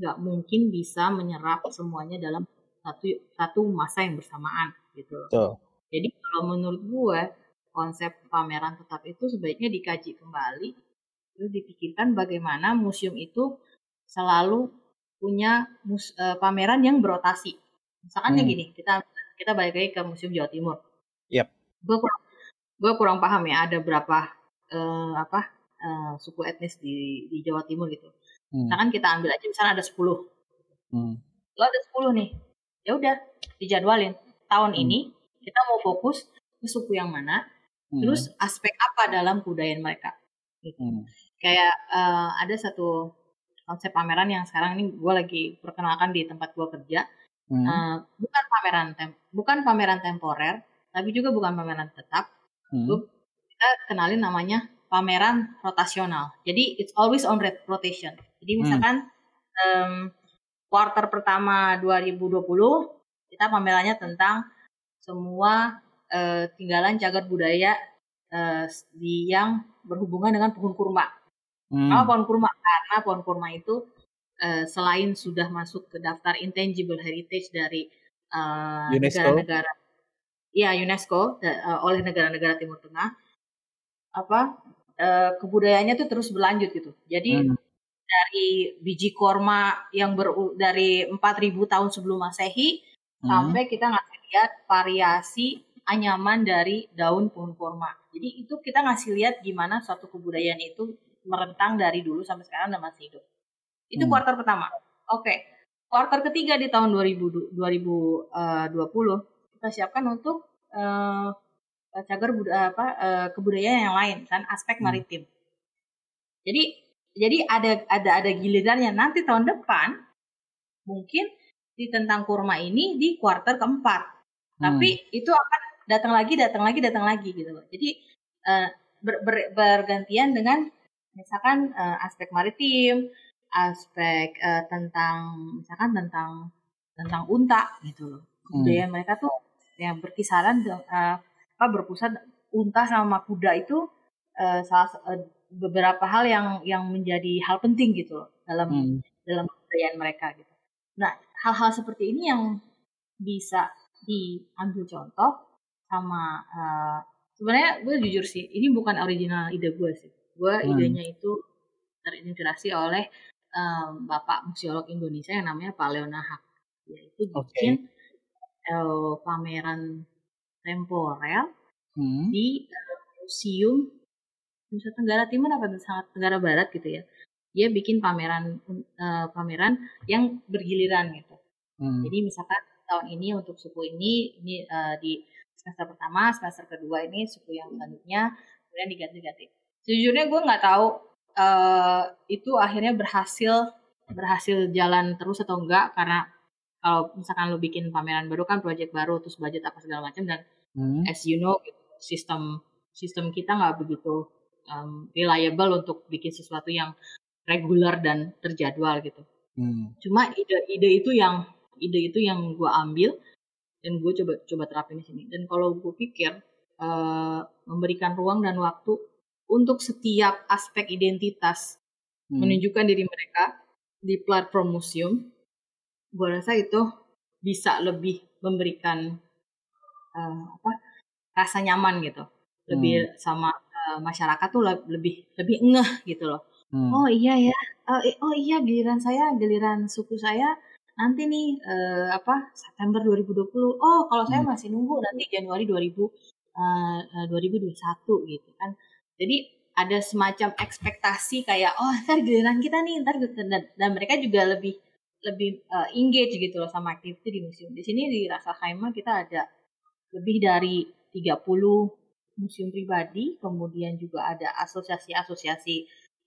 nggak mungkin bisa menyerap semuanya dalam satu satu masa yang bersamaan gitu. Betul. Jadi kalau menurut gue konsep pameran tetap itu sebaiknya dikaji kembali terus dipikirkan bagaimana museum itu selalu punya mus- eh, pameran yang berotasi. Misalkan Hmm. gini, kita kita balik lagi ke Museum Jawa Timur. Yap. Gue kurang gue kurang paham ya ada berapa eh, apa eh, suku etnis di di Jawa Timur gitu. Hmm. Misalkan kita ambil aja misalnya ada 10 Hmm. lo ada 10 nih ya udah dijadwalin tahun Hmm. ini kita mau fokus ke suku yang mana Hmm. terus aspek apa dalam kebudayaan mereka gitu. Hmm. kayak eh, ada satu konsep pameran yang sekarang ini gue lagi perkenalkan di tempat gue kerja Hmm. Eh, bukan pameran tem bukan pameran temporer tapi juga bukan pameran tetap Hmm. Kita kenalin namanya pameran rotasional jadi it's always on rotation jadi Hmm. misalkan em, quarter pertama 2020 kita pamerannya tentang semua eh, tinggalan cagar budaya di yang berhubungan dengan pohon kurma. Hmm. Kenapa pohon kurma? Karena pohon kurma itu eh, selain sudah masuk ke daftar intangible heritage dari negara-negara, ya UNESCO eh, oleh negara-negara Timur Tengah, apa eh, kebudayaannya tuh terus berlanjut gitu. Jadi Hmm. dari biji korma yang ber dari 4000 tahun sebelum Masehi Hmm. sampai kita ngasih lihat variasi anyaman dari daun pohon korma. Jadi itu kita ngasih lihat gimana suatu kebudayaan itu merentang dari dulu sampai sekarang dan masih hidup. Itu Hmm. kuarter pertama. Oke. Kuarter ketiga di tahun 2000 2020 kita siapkan untuk eh, cagar budaya apa eh, kebudayaan yang lain kan aspek Hmm. maritim. Jadi jadi ada ada ada gilirannya nanti tahun depan mungkin di tentang kurma ini di kuarter keempat Hmm. tapi itu akan datang lagi datang lagi datang lagi gitu loh jadi eh, ber- ber- bergantian dengan misalkan eh, aspek maritim aspek eh, tentang misalkan tentang tentang unta gitu loh Hmm. budaya mereka tuh yang berkisaran apa berpusat unta sama kuda itu salah beberapa hal yang yang menjadi hal penting gitu loh dalam Hmm. dalam kebudayaan mereka gitu. Nah, hal-hal seperti ini yang bisa diambil contoh sama eh, sebenarnya gue jujur sih, ini bukan original ide gue sih. Gue Hmm. idenya itu terinspirasi oleh eh, bapak museolog Indonesia yang namanya Pak Leonahak. Yaitu Oke. bikin eh, pameran temporer Hmm. di eh, museum Nusa Tenggara Timur apa Nusa Tenggara Barat gitu ya. Dia bikin pameran eh, pameran yang bergiliran gitu. Hmm. Jadi misalkan tahun ini untuk suku ini ini eh, di semester pertama, semester kedua ini suku yang selanjutnya kemudian diganti-ganti. Sejujurnya gue nggak tahu eh, itu akhirnya berhasil berhasil jalan terus atau enggak karena kalau misalkan lo bikin pameran baru kan project baru terus budget apa segala macam dan Hmm. as you know gitu, sistem sistem kita nggak begitu um, reliable untuk bikin sesuatu yang reguler dan terjadwal gitu. Hmm. Cuma ide-ide itu yang ide itu yang gue ambil dan gue coba coba terapin di sini. Dan kalau gue pikir eh, memberikan ruang dan waktu untuk setiap aspek identitas Hmm. menunjukkan diri mereka di platform museum, gue rasa itu bisa lebih memberikan eh, apa rasa nyaman gitu, lebih sama eh, masyarakat tuh le- lebih lebih ngeh gitu loh. Hmm. Oh iya ya, oh iya giliran saya, giliran suku saya nanti nih eh, apa September 2020. Oh kalau saya Hmm. masih nunggu nanti Januari 2000 eh, eh, 2021 gitu kan. Jadi ada semacam ekspektasi kayak oh ntar giliran kita nih ntar dan, dan mereka juga lebih lebih eh, engage gitu loh sama activity di museum. Di sini di Rasa Khaimah kita ada lebih dari 30 museum pribadi, kemudian juga ada asosiasi-asosiasi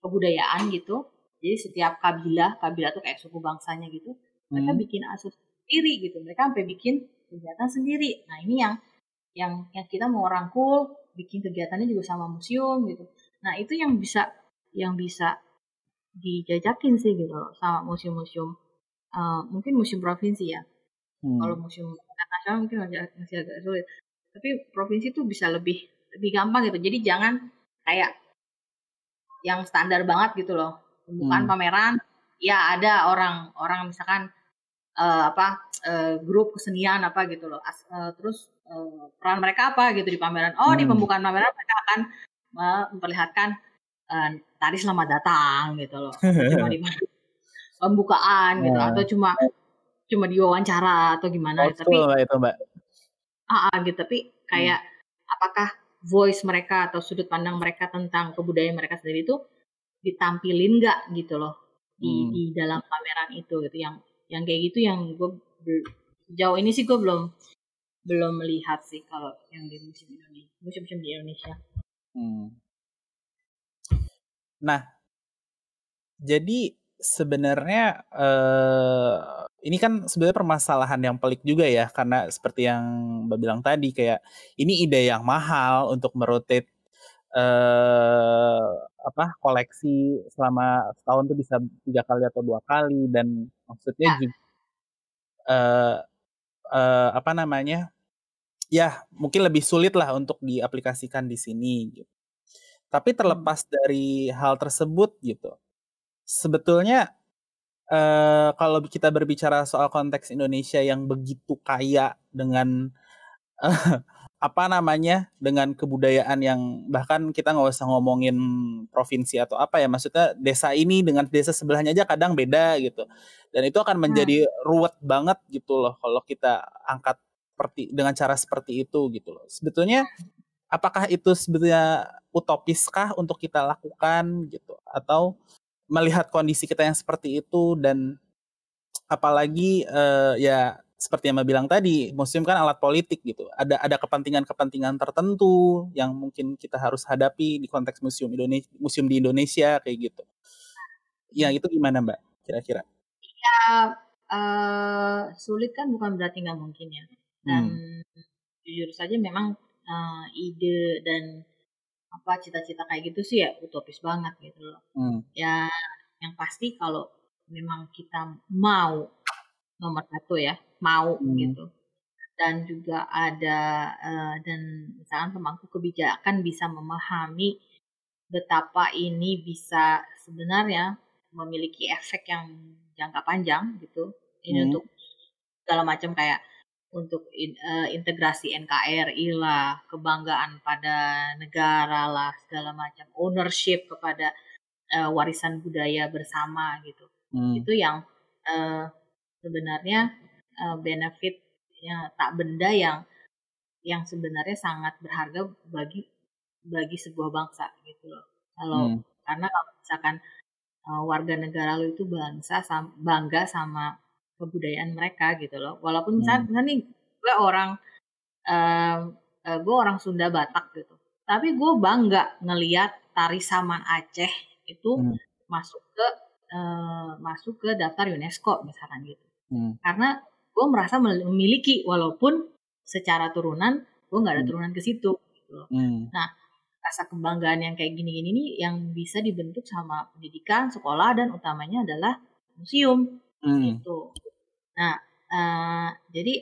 kebudayaan gitu. Jadi setiap kabilah, kabilah tuh kayak suku bangsanya gitu, mereka Hmm. bikin asus sendiri gitu. Mereka sampai bikin kegiatan sendiri. Nah ini yang yang yang kita mau rangkul bikin kegiatannya juga sama museum gitu. Nah itu yang bisa yang bisa dijajakin sih gitu loh sama museum-museum eh, mungkin museum provinsi ya. Hmm. kalau museum nasional mungkin masih, masih agak sulit. Tapi provinsi tuh bisa lebih lebih gampang gitu. Jadi jangan kayak yang standar banget gitu loh. Pembukaan Hmm. pameran ya ada orang orang misalkan eh, apa eh, grup kesenian apa gitu loh As- eh, terus eh, peran mereka apa gitu di pameran oh di Hmm. pembukaan pameran mereka akan eh, memperlihatkan eh, tari selamat datang gitu loh cuma di pembukaan gitu Nah. atau cuma cuma diwawancara atau gimana Old tapi lah itu mbak. ah, ah, gitu tapi kayak apakah voice mereka atau sudut pandang mereka tentang kebudayaan mereka sendiri itu ditampilin nggak gitu loh di Hmm. di dalam pameran itu gitu yang yang kayak gitu yang gue sejauh ini sih gue belum belum melihat sih kalau yang di museum Indonesia museum-museum di Indonesia Hmm. Nah, jadi sebenarnya eh, ini kan sebenarnya permasalahan yang pelik juga ya karena seperti yang Mbak bilang tadi kayak ini ide yang mahal untuk merotate eh apa koleksi selama setahun tuh bisa tiga kali atau dua kali dan maksudnya Ya. juga eh eh, apa namanya ya mungkin lebih sulit lah untuk diaplikasikan di sini gitu. Tapi terlepas dari hal tersebut gitu, sebetulnya eh, kalau kita berbicara soal konteks Indonesia yang begitu kaya dengan eh, apa namanya dengan kebudayaan yang bahkan kita nggak usah ngomongin provinsi atau apa ya maksudnya desa ini dengan desa sebelahnya aja kadang beda gitu. Dan itu akan menjadi ruwet banget gitu loh kalau kita angkat seperti dengan cara seperti itu gitu loh. Sebetulnya apakah itu sebetulnya utopiskah untuk kita lakukan gitu? Atau melihat kondisi kita yang seperti itu dan apalagi eh, ya seperti yang Mbak bilang tadi museum kan alat politik gitu. Ada ada kepentingan-kepentingan tertentu yang mungkin kita harus hadapi di konteks museum Indonesia museum di Indonesia kayak gitu. Ya itu gimana Mbak kira-kira? Eh sulit kan bukan berarti nggak mungkin ya. Dan Hmm. jujur saja memang eh, ide dan apa cita-cita kayak gitu sih ya utopis banget gitu loh. Hmm. ya yang pasti kalau memang kita mau nomor satu ya mau Hmm. gitu dan juga ada eh, dan misalkan pemangku kebijakan bisa memahami betapa ini bisa sebenarnya memiliki efek yang jangka panjang gitu ini Hmm. untuk segala macam kayak untuk in- eh, integrasi NKRI lah kebanggaan pada negara lah segala macam ownership kepada eh, warisan budaya bersama gitu Hmm. itu yang eh, sebenarnya eh, benefit yang tak benda yang yang sebenarnya sangat berharga bagi bagi sebuah bangsa gitu loh kalau Hmm. karena kalau misalkan eh, warga negara lo itu bangsa sam- bangga sama kebudayaan mereka gitu loh walaupun misalnya, Hmm. misalnya nih gue orang eh, eh, gue orang Sunda Batak gitu tapi gue bangga ngeliat tari Saman Aceh itu Hmm. masuk ke eh, masuk ke daftar UNESCO misalkan gitu Hmm. karena gue merasa memiliki walaupun secara turunan gue nggak ada Hmm. turunan ke situ gitu loh. Hmm. rasa kebanggaan yang kayak gini-gini nih yang bisa dibentuk sama pendidikan sekolah dan utamanya adalah museum Hmm. gitu nah eh, jadi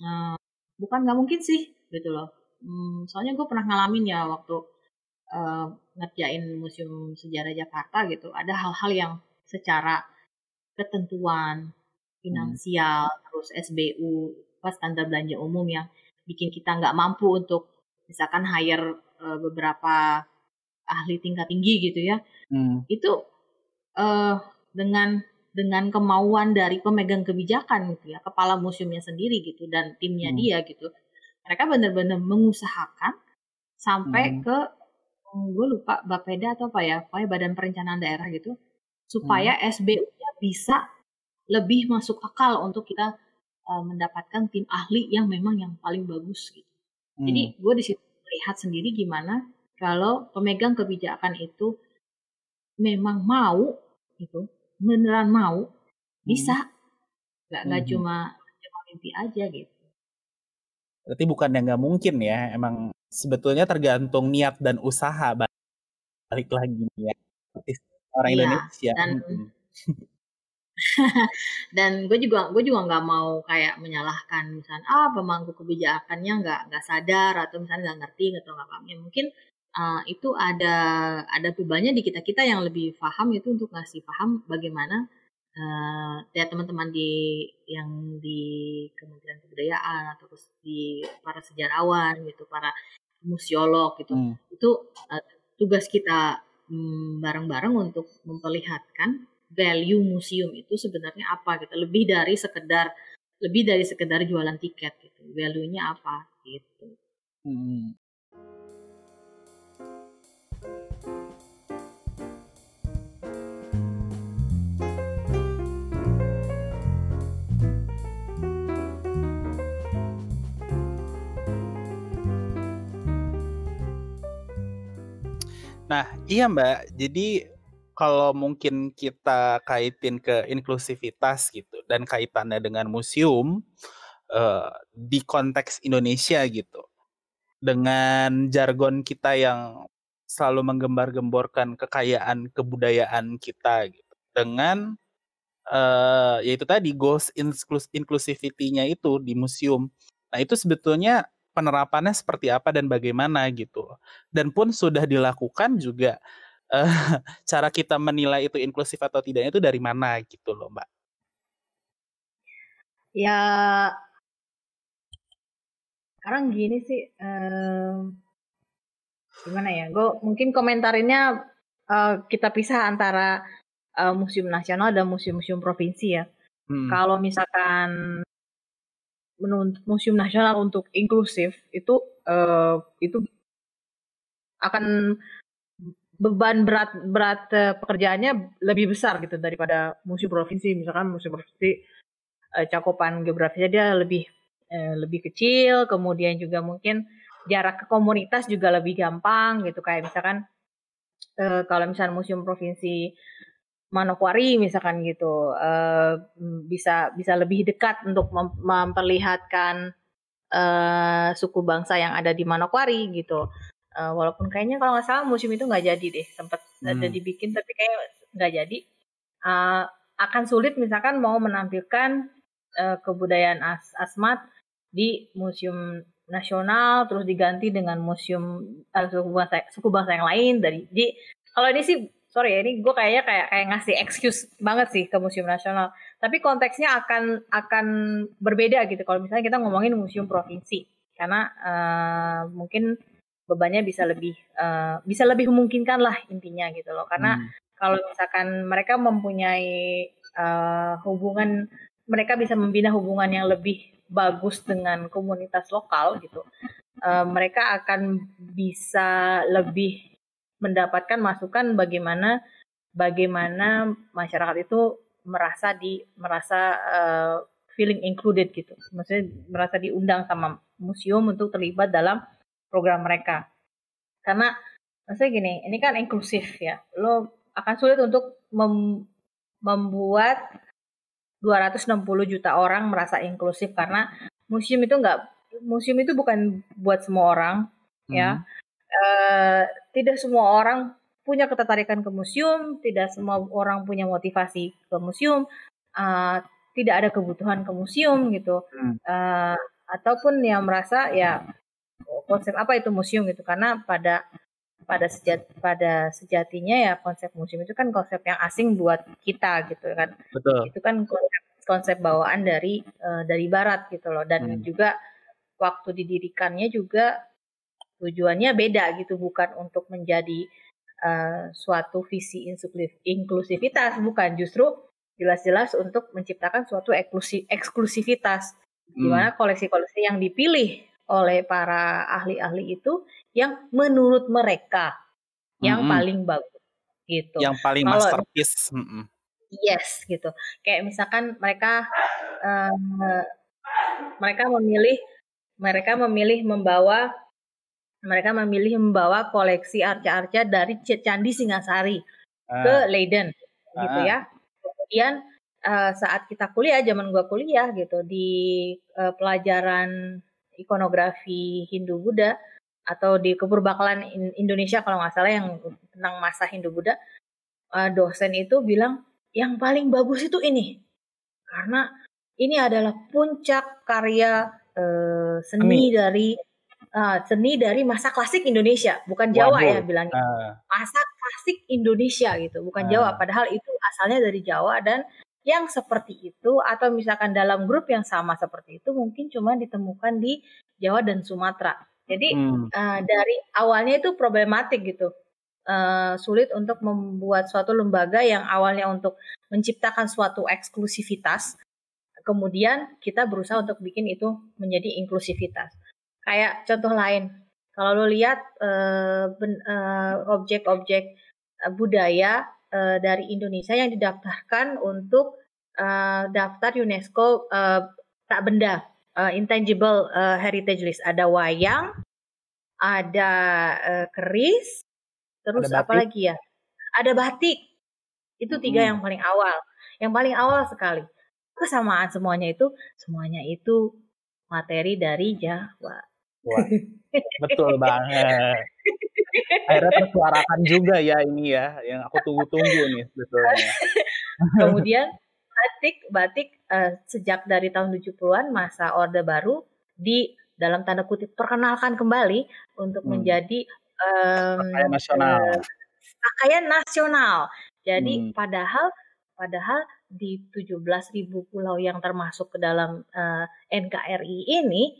eh, bukan nggak mungkin sih gitu loh Hmm, soalnya gue pernah ngalamin ya waktu eh, ngerjain museum sejarah Jakarta gitu ada hal-hal yang secara ketentuan finansial terus SBU apa standar belanja umum yang bikin kita nggak mampu untuk misalkan hire eh, beberapa ahli tingkat tinggi gitu ya Hmm. itu eh dengan dengan kemauan dari pemegang kebijakan gitu ya kepala museumnya sendiri gitu dan timnya Hmm. dia gitu mereka benar-benar mengusahakan sampai Hmm. ke gue lupa Bapeda atau apa ya pokoknya Badan Perencanaan Daerah gitu supaya Hmm. SBU-nya bisa lebih masuk akal untuk kita eh, mendapatkan tim ahli yang memang yang paling bagus gitu Hmm. jadi gue di situ melihat sendiri gimana kalau pemegang kebijakan itu memang mau gitu, beneran mau, bisa nggak nggak Mhm. cuma cuma mimpi aja gitu Berarti bukan yang nggak mungkin ya, emang sebetulnya tergantung niat dan usaha ba- balik lagi nih ya. Orang Iya, Indonesia. dan Mm-mm. dan gue juga gue juga nggak mau kayak menyalahkan misalnya ah pemangku kebijakannya nggak nggak sadar atau misalnya nggak ngerti atau nggak paham ya mungkin uh, itu ada ada bebannya di kita kita yang lebih paham itu untuk ngasih paham bagaimana uh, ya teman-teman di yang di Kementerian Kebudayaan atau di para sejarawan gitu para museolog gitu Hmm. itu uh, tugas kita mm, bareng-bareng untuk memperlihatkan value museum itu sebenarnya apa gitu lebih dari sekedar lebih dari sekedar jualan tiket gitu value-nya apa gitu Mm-mm. Nah, iya Mbak. Jadi kalau mungkin kita kaitin ke inklusivitas gitu dan kaitannya dengan museum eh, di konteks Indonesia gitu. Dengan jargon kita yang selalu menggembar-gemborkan kekayaan kebudayaan kita gitu. Dengan eh yaitu tadi goals inclus- inclusivity-nya itu di museum. Nah, itu sebetulnya penerapannya seperti apa dan bagaimana gitu. Dan pun sudah dilakukan juga eh, cara kita menilai itu inklusif atau tidaknya itu dari mana gitu loh, Mbak. ya sekarang gini sih em, gimana ya gue mungkin komentarinnya eh, kita pisah antara eh, museum nasional dan museum-museum provinsi ya Hmm. kalau misalkan menuntut museum nasional untuk inklusif itu eh, itu akan beban berat berat eh, pekerjaannya lebih besar gitu daripada museum provinsi. Misalkan museum provinsi eh, cakupan geografisnya dia lebih eh, lebih kecil. Kemudian juga mungkin jarak ke komunitas juga lebih gampang gitu. Kayak misalkan kalau misalnya museum provinsi Manokwari misalkan gitu bisa bisa lebih dekat untuk mem- memperlihatkan suku bangsa yang ada di Manokwari gitu Eh, walaupun kayaknya kalau nggak salah museum itu nggak jadi deh sempat ada Hmm. dibikin tapi kayak nggak jadi. Eh, akan sulit misalkan mau menampilkan eh, kebudayaan as asmat di museum nasional terus diganti dengan museum eh, suku bangsa suku bangsa yang lain dari di kalau ini sih sorry ya ini gue kayaknya kayak kayak ngasih excuse banget sih ke museum nasional. Tapi konteksnya akan akan berbeda gitu. Kalau misalnya kita ngomongin museum provinsi karena eh, mungkin bebannya bisa lebih eh, bisa lebih memungkinkan lah intinya gitu loh karena Hmm. kalau misalkan mereka mempunyai eh, hubungan mereka bisa membina hubungan yang lebih bagus dengan komunitas lokal gitu eh, mereka akan bisa lebih mendapatkan masukan bagaimana bagaimana masyarakat itu merasa di merasa eh, feeling included gitu maksudnya merasa diundang sama museum untuk terlibat dalam program mereka karena maksudnya gini ini kan inklusif ya lo akan sulit untuk mem- membuat 260 juta orang merasa inklusif karena museum itu enggak museum itu bukan buat semua orang ya Hmm. Eh, tidak semua orang punya ketertarikan ke museum tidak semua orang punya motivasi ke museum eh, tidak ada kebutuhan ke museum gitu Hmm. Eh, ataupun yang merasa ya konsep apa itu museum gitu. Karena pada pada sejat pada sejatinya ya konsep museum itu kan konsep yang asing buat kita gitu kan. Betul. itu kan konsep konsep bawaan dari eh, dari barat gitu loh. Dan Hmm. juga waktu didirikannya juga tujuannya beda gitu. Bukan untuk menjadi eh, suatu visi inklusif- inklusivitas. Bukan. Justru jelas-jelas untuk menciptakan suatu eksklusi- eksklusivitas. Di Hmm. mana koleksi-koleksi yang dipilih oleh para ahli-ahli itu yang menurut mereka yang Mm-mm. paling bagus gitu. Yang paling Kalau- masterpiece. Mm-mm. Yes gitu. Kayak misalkan mereka eh, mereka memilih mereka memilih membawa mereka memilih membawa koleksi arca-arca dari Candi Singasari ke Ah, Leiden gitu Ah. ya. Kemudian uh, saat kita kuliah, zaman gua kuliah gitu di uh, pelajaran ikonografi Hindu Buddha atau di kepurbakalan Indonesia kalau nggak salah yang tentang masa Hindu Buddha, uh, dosen itu bilang yang paling bagus itu ini karena ini adalah puncak karya uh, seni Amin. dari uh, seni dari masa klasik Indonesia, bukan Jawa Waduh. ya bilangnya. Uh. Masa klasik Indonesia gitu, bukan uh. Jawa. Padahal itu asalnya dari Jawa dan yang seperti itu atau misalkan dalam grup yang sama seperti itu mungkin cuma ditemukan di Jawa dan Sumatera. Jadi hmm. uh, dari awalnya itu problematik gitu, uh, sulit untuk membuat suatu lembaga yang awalnya untuk menciptakan suatu eksklusivitas, kemudian kita berusaha untuk bikin itu menjadi inklusivitas. Kayak contoh lain, kalau lo lihat uh, uh, objek-objek budaya uh, dari Indonesia yang didaftarkan untuk uh, daftar UNESCO uh, tak benda uh, intangible uh, heritage list. Ada wayang, ada uh, keris, terus ada apa lagi ya? Ada batik. Itu tiga hmm. yang paling awal. Yang paling awal sekali. Kesamaan semuanya itu, semuanya itu materi dari Jawa. Wah, betul banget. akhirnya tersuarakan juga ya ini ya yang aku tunggu-tunggu nih sebetulnya. Kemudian batik batik uh, sejak dari tahun 70-an masa Orde Baru di dalam tanda kutip perkenalkan kembali untuk hmm. menjadi um, pakaian nasional. Uh, pakaian nasional. Jadi hmm. padahal padahal di 17.000 pulau yang termasuk ke dalam uh, eh, NKRI ini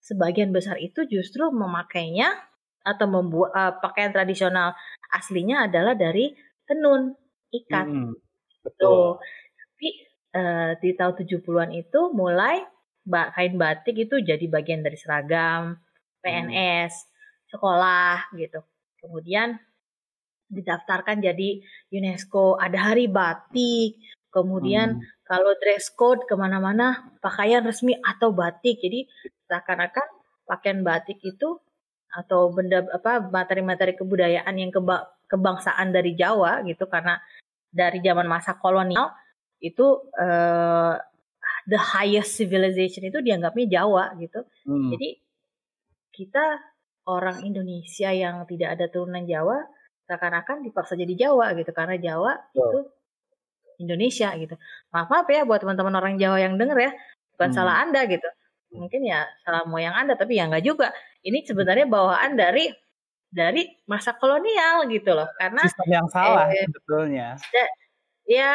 sebagian besar itu justru memakainya atau membuat uh, pakaian tradisional aslinya adalah dari tenun ikat. Hmm, betul. Tuh. Tapi uh, di tahun 70-an itu mulai kain batik itu jadi bagian dari seragam PNS, hmm. sekolah gitu. Kemudian didaftarkan jadi UNESCO, ada hari batik. Kemudian hmm. kalau dress code ke mana-mana pakaian resmi atau batik. Jadi seakan-akan pakaian batik itu atau benda apa materi-materi kebudayaan yang keba, kebangsaan dari Jawa gitu karena dari zaman masa kolonial itu uh, the highest civilization itu dianggapnya Jawa gitu. Hmm. Jadi kita orang Indonesia yang tidak ada turunan Jawa seakan-akan dipaksa jadi Jawa gitu karena Jawa oh. itu Indonesia gitu. Maaf maaf ya buat teman-teman orang Jawa yang denger ya, bukan hmm. salah Anda gitu. Mungkin ya salah moyang Anda tapi ya enggak juga. Ini sebenarnya bawaan dari dari masa kolonial gitu loh. Karena sistem yang salah eh, sebetulnya. ya, ya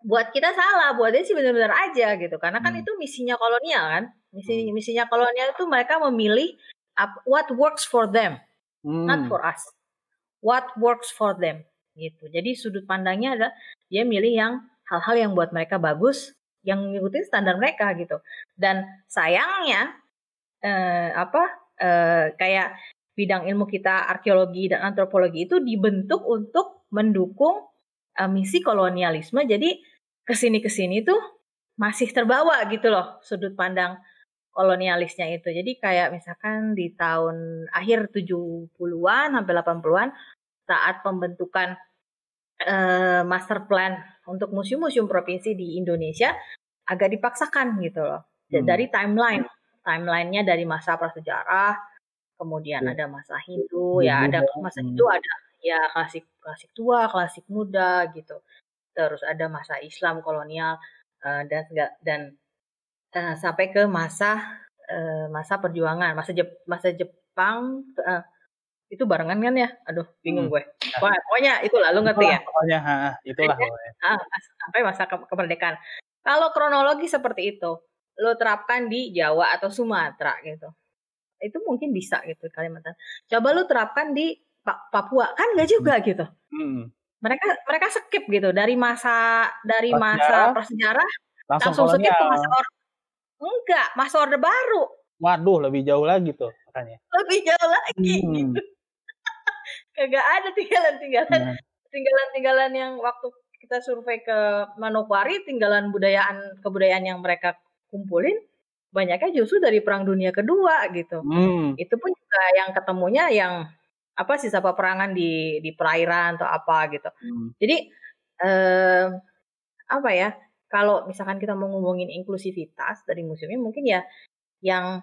buat kita salah buat dia sih benar-benar aja gitu. Karena kan hmm. itu misinya kolonial kan. Misi hmm. misinya kolonial itu mereka memilih what works for them hmm. not for us. What works for them gitu. Jadi sudut pandangnya adalah dia milih yang hal-hal yang buat mereka bagus yang ngikutin standar mereka gitu dan sayangnya eh, apa eh, kayak bidang ilmu kita arkeologi dan antropologi itu dibentuk untuk mendukung eh, misi kolonialisme. Jadi ke sini ke sini tuh masih terbawa gitu loh sudut pandang kolonialisnya itu. Jadi kayak misalkan di tahun akhir 70-an sampai 80-an saat pembentukan uh, master plan untuk museum-museum provinsi di Indonesia agak dipaksakan gitu loh. Hmm. Dari timeline timelinenya dari masa prasejarah, kemudian ya. ada masa Hindu, ya, ya ada masa Hindu ada ya klasik klasik tua, klasik muda gitu. Terus ada masa Islam kolonial uh, dan dan uh, sampai ke masa uh, masa perjuangan, masa Jep, masa Jepang uh, itu barengan kan ya? Aduh, bingung hmm. gue. Wah, pokoknya itu lalu ngerti ya? Pokoknya, ha, itulah. Ah, sampai masa ke kemerdekaan. Kalau kronologi seperti itu, lo terapkan di Jawa atau Sumatera gitu itu mungkin bisa gitu Kalimantan coba lo terapkan di Papua kan nggak juga hmm. gitu hmm. mereka mereka skip gitu dari masa dari masa prasejarah langsung, langsung skip ke masa or enggak masa orde baru waduh lebih jauh lagi tuh makanya lebih jauh lagi hmm. Kagak ada tinggalan-tinggalan hmm. tinggalan-tinggalan yang waktu kita survei ke Manokwari tinggalan budayaan kebudayaan yang mereka kumpulin banyaknya justru dari perang dunia kedua gitu. Hmm. Itu pun juga yang ketemunya yang apa sisa peperangan di di perairan atau apa gitu. Hmm. Jadi eh, apa ya? kalau misalkan kita mau ngomongin inklusivitas dari museumnya mungkin ya yang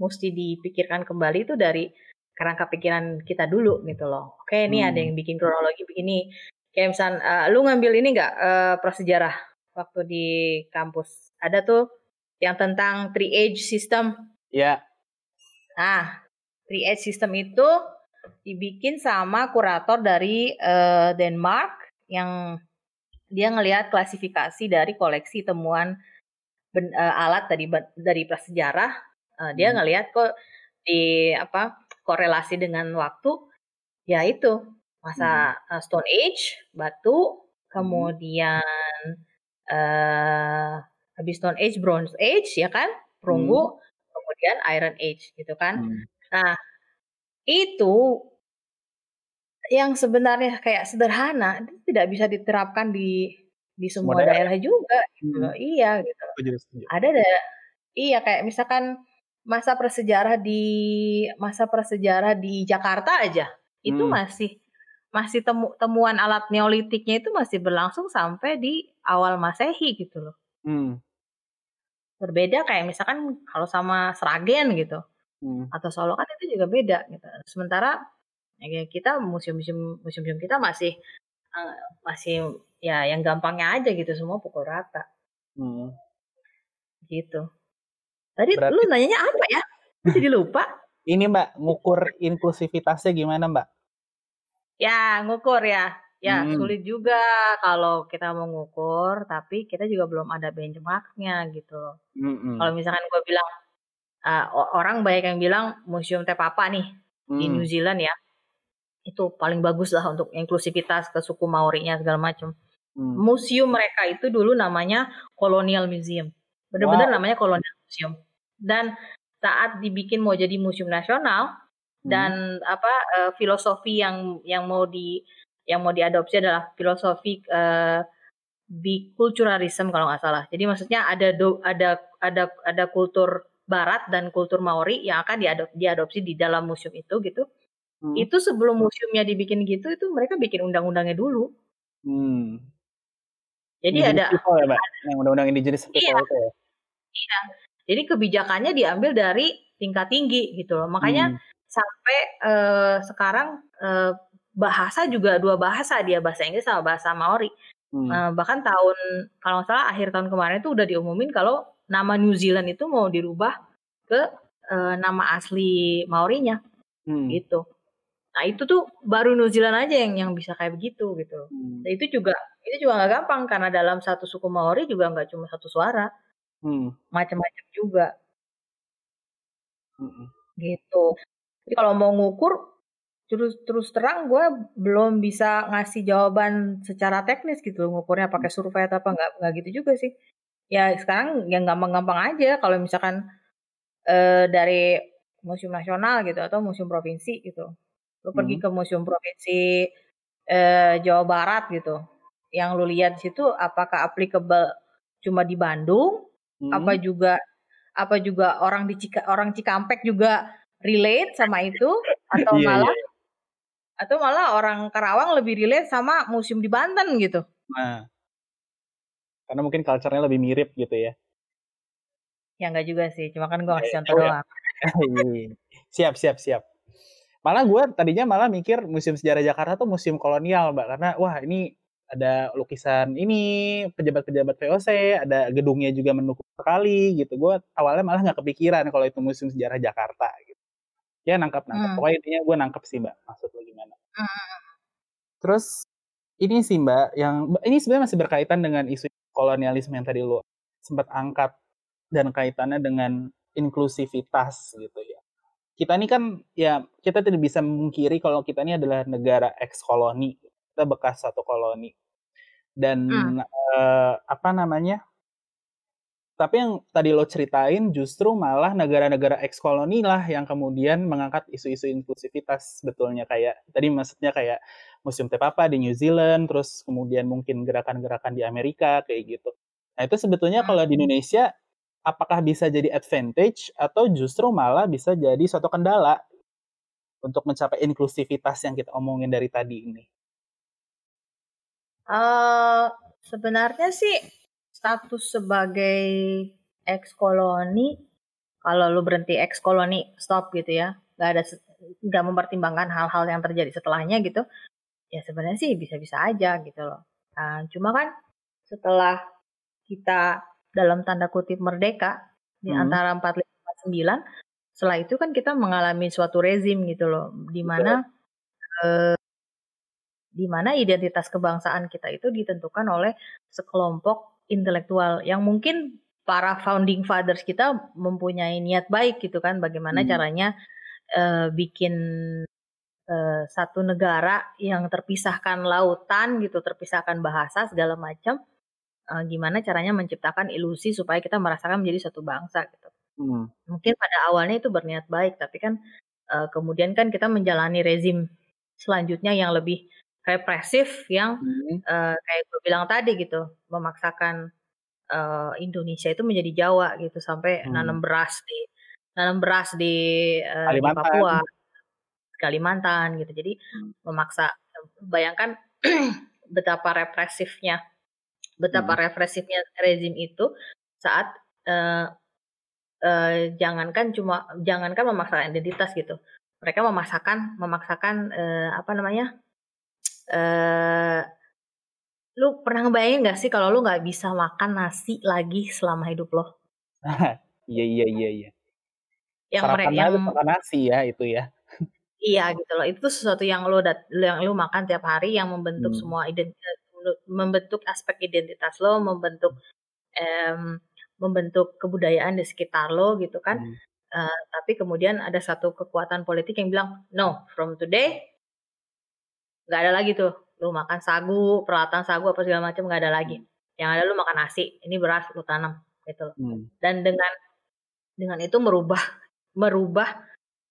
mesti dipikirkan kembali itu dari kerangka pikiran kita dulu gitu loh. Oke, ini hmm. ada yang bikin kronologi begini. Kayak misal uh, lu ngambil ini nggak uh, prasejarah waktu di kampus. Ada tuh yang tentang three age system. Iya. Yeah. Nah, three age system itu dibikin sama kurator dari uh, Denmark yang dia ngelihat klasifikasi dari koleksi temuan ben, uh, alat dari dari prasejarah. Uh, dia hmm. ngelihat kok di apa korelasi dengan waktu ya itu masa hmm. Stone Age batu hmm. kemudian uh, habis Stone Age Bronze Age ya kan perunggu hmm. kemudian Iron Age gitu kan hmm. nah itu yang sebenarnya kayak sederhana itu tidak bisa diterapkan di di semua, daerah. daerah juga gitu hmm. iya gitu ada ada iya kayak misalkan masa prasejarah di masa prasejarah di Jakarta aja itu hmm. masih masih temu, temuan alat neolitiknya itu masih berlangsung sampai di awal masehi gitu loh. Hmm. Berbeda kayak misalkan kalau sama Sragen gitu hmm. atau Solo kan itu juga beda gitu. Sementara ya kita museum-museum museum-museum kita masih uh, masih ya yang gampangnya aja gitu semua pukul rata. Hmm. Gitu. Tadi Berarti... lu nanyanya apa ya? Jadi lupa. Ini Mbak, ngukur inklusivitasnya gimana Mbak? Ya, ngukur ya. Ya, hmm. sulit juga kalau kita mau ngukur, tapi kita juga belum ada benchmarknya gitu loh. Hmm. Kalau misalkan gue bilang, uh, orang banyak yang bilang Museum Te Papa nih hmm. di New Zealand ya, itu paling bagus lah untuk inklusivitas ke suku Maori-nya segala macam. Hmm. Museum mereka itu dulu namanya Colonial Museum. Benar-benar wow. namanya Colonial Museum dan saat dibikin mau jadi museum nasional hmm. dan apa uh, filosofi yang yang mau di yang mau diadopsi adalah filosofi uh, biculturalism kalau nggak salah. Jadi maksudnya ada do, ada ada ada kultur barat dan kultur Maori yang akan diadop, diadopsi di dalam museum itu gitu. Hmm. Itu sebelum museumnya dibikin gitu itu mereka bikin undang-undangnya dulu. Hmm. Jadi ada, ya, Yang undang-undang indigenous iya, itu ya. Iya. Jadi kebijakannya diambil dari tingkat tinggi gitu loh. Makanya hmm. sampai uh, sekarang uh, bahasa juga dua bahasa dia bahasa Inggris sama bahasa Maori. Hmm. Uh, bahkan tahun kalau nggak salah akhir tahun kemarin itu udah diumumin kalau nama New Zealand itu mau dirubah ke uh, nama asli Maorinya hmm. gitu. Nah itu tuh baru New Zealand aja yang yang bisa kayak begitu gitu. Hmm. Nah, itu juga itu juga nggak gampang karena dalam satu suku Maori juga nggak cuma satu suara. Hmm. Macam-macam juga. Hmm. Gitu. Jadi kalau mau ngukur terus terus terang gue belum bisa ngasih jawaban secara teknis gitu ngukurnya pakai survei atau apa nggak nggak gitu juga sih ya sekarang yang gampang-gampang aja kalau misalkan e, dari museum nasional gitu atau museum provinsi gitu lu hmm. pergi ke museum provinsi e, Jawa Barat gitu yang lu lihat di situ apakah applicable cuma di Bandung Hmm. Apa juga apa juga orang di Cika, orang Cikampek juga relate sama itu atau yeah, malah yeah. atau malah orang Karawang lebih relate sama museum di Banten gitu. Nah. Karena mungkin culture-nya lebih mirip gitu ya. Ya enggak juga sih, cuma kan gue kasih iya, contoh oh, doang. Iya. siap, siap, siap. Malah gue tadinya malah mikir Museum Sejarah Jakarta tuh museum kolonial, Mbak. Karena wah ini ada lukisan ini pejabat-pejabat VOC, ada gedungnya juga mendukung sekali gitu. Gue awalnya malah nggak kepikiran kalau itu museum sejarah Jakarta gitu. Ya nangkap nangkap. Hmm. Pokoknya intinya gue nangkep sih mbak. Maksud lo gimana? Hmm. Terus ini sih mbak, yang ini sebenarnya masih berkaitan dengan isu kolonialisme yang tadi lo sempat angkat dan kaitannya dengan inklusivitas gitu ya. Kita ini kan ya kita tidak bisa memungkiri kalau kita ini adalah negara ex koloni kita bekas satu koloni dan hmm. uh, apa namanya tapi yang tadi lo ceritain justru malah negara-negara ex koloni lah yang kemudian mengangkat isu-isu inklusivitas sebetulnya kayak tadi maksudnya kayak Museum Tepapa di New Zealand terus kemudian mungkin gerakan-gerakan di Amerika kayak gitu nah itu sebetulnya hmm. kalau di Indonesia apakah bisa jadi advantage atau justru malah bisa jadi suatu kendala untuk mencapai inklusivitas yang kita omongin dari tadi ini Uh, sebenarnya sih status sebagai ex koloni kalau lu berhenti ex koloni stop gitu ya. Nggak ada nggak mempertimbangkan hal-hal yang terjadi setelahnya gitu. Ya sebenarnya sih bisa-bisa aja gitu loh. Nah, cuma kan setelah kita dalam tanda kutip merdeka di hmm. antara 45 9 setelah itu kan kita mengalami suatu rezim gitu loh di mana eh, di mana identitas kebangsaan kita itu ditentukan oleh sekelompok intelektual yang mungkin para founding fathers kita mempunyai niat baik gitu kan bagaimana hmm. caranya uh, bikin uh, satu negara yang terpisahkan lautan gitu terpisahkan bahasa segala macam uh, gimana caranya menciptakan ilusi supaya kita merasakan menjadi satu bangsa gitu hmm. mungkin pada awalnya itu berniat baik tapi kan uh, kemudian kan kita menjalani rezim selanjutnya yang lebih represif yang hmm. uh, kayak gue bilang tadi gitu memaksakan uh, Indonesia itu menjadi Jawa gitu sampai hmm. nanam beras di nanam beras di, uh, di Papua, Kalimantan gitu. Jadi hmm. memaksa bayangkan betapa represifnya betapa hmm. represifnya rezim itu saat uh, uh, jangankan cuma jangankan memaksakan identitas gitu. Mereka memaksakan memaksakan uh, apa namanya? Uh, lu pernah ngebayangin gak sih kalau lu nggak bisa makan nasi lagi selama hidup lo? iya iya iya iya. Yang mereka yang makan nasi ya itu ya. iya gitu loh. Itu sesuatu yang lu yang lu makan tiap hari yang membentuk hmm. semua identitas membentuk aspek identitas lo, membentuk um, membentuk kebudayaan di sekitar lo gitu kan. Hmm. Uh, tapi kemudian ada satu kekuatan politik yang bilang no from today nggak ada lagi tuh. Lu makan sagu peralatan sagu apa segala macam nggak ada lagi. Yang ada lu makan nasi ini beras lu tanam gitu hmm. dan dengan dengan itu merubah merubah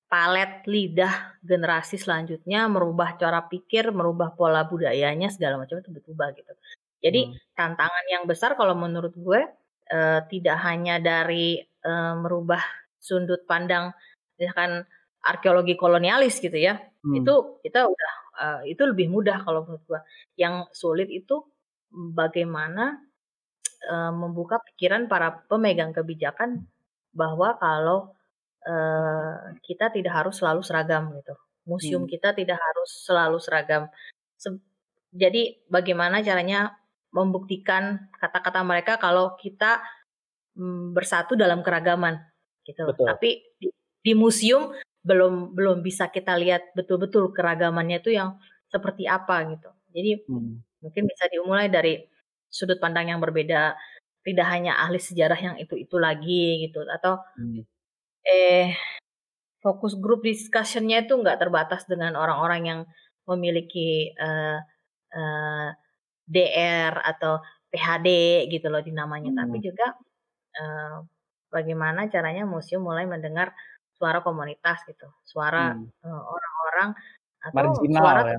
palet lidah generasi selanjutnya merubah cara pikir merubah pola budayanya segala macam itu berubah gitu. Jadi hmm. tantangan yang besar kalau menurut gue uh, tidak hanya dari uh, merubah sudut pandang misalkan arkeologi kolonialis gitu ya hmm. itu kita udah uh, itu lebih mudah kalau menurut gua. Yang sulit itu bagaimana uh, membuka pikiran para pemegang kebijakan bahwa kalau uh, kita tidak harus selalu seragam gitu. Museum hmm. kita tidak harus selalu seragam. Se jadi bagaimana caranya membuktikan kata-kata mereka kalau kita mm, bersatu dalam keragaman gitu. Betul. Tapi di, di museum belum belum bisa kita lihat betul-betul keragamannya itu yang seperti apa gitu. Jadi hmm. mungkin bisa dimulai dari sudut pandang yang berbeda, tidak hanya ahli sejarah yang itu-itu lagi gitu atau hmm. eh fokus grup discussionnya itu nggak terbatas dengan orang-orang yang memiliki uh, uh, DR atau PhD gitu loh dinamanya, hmm. tapi juga uh, bagaimana caranya museum mulai mendengar suara komunitas gitu, suara hmm. uh, orang-orang atau Marginal, suara ya,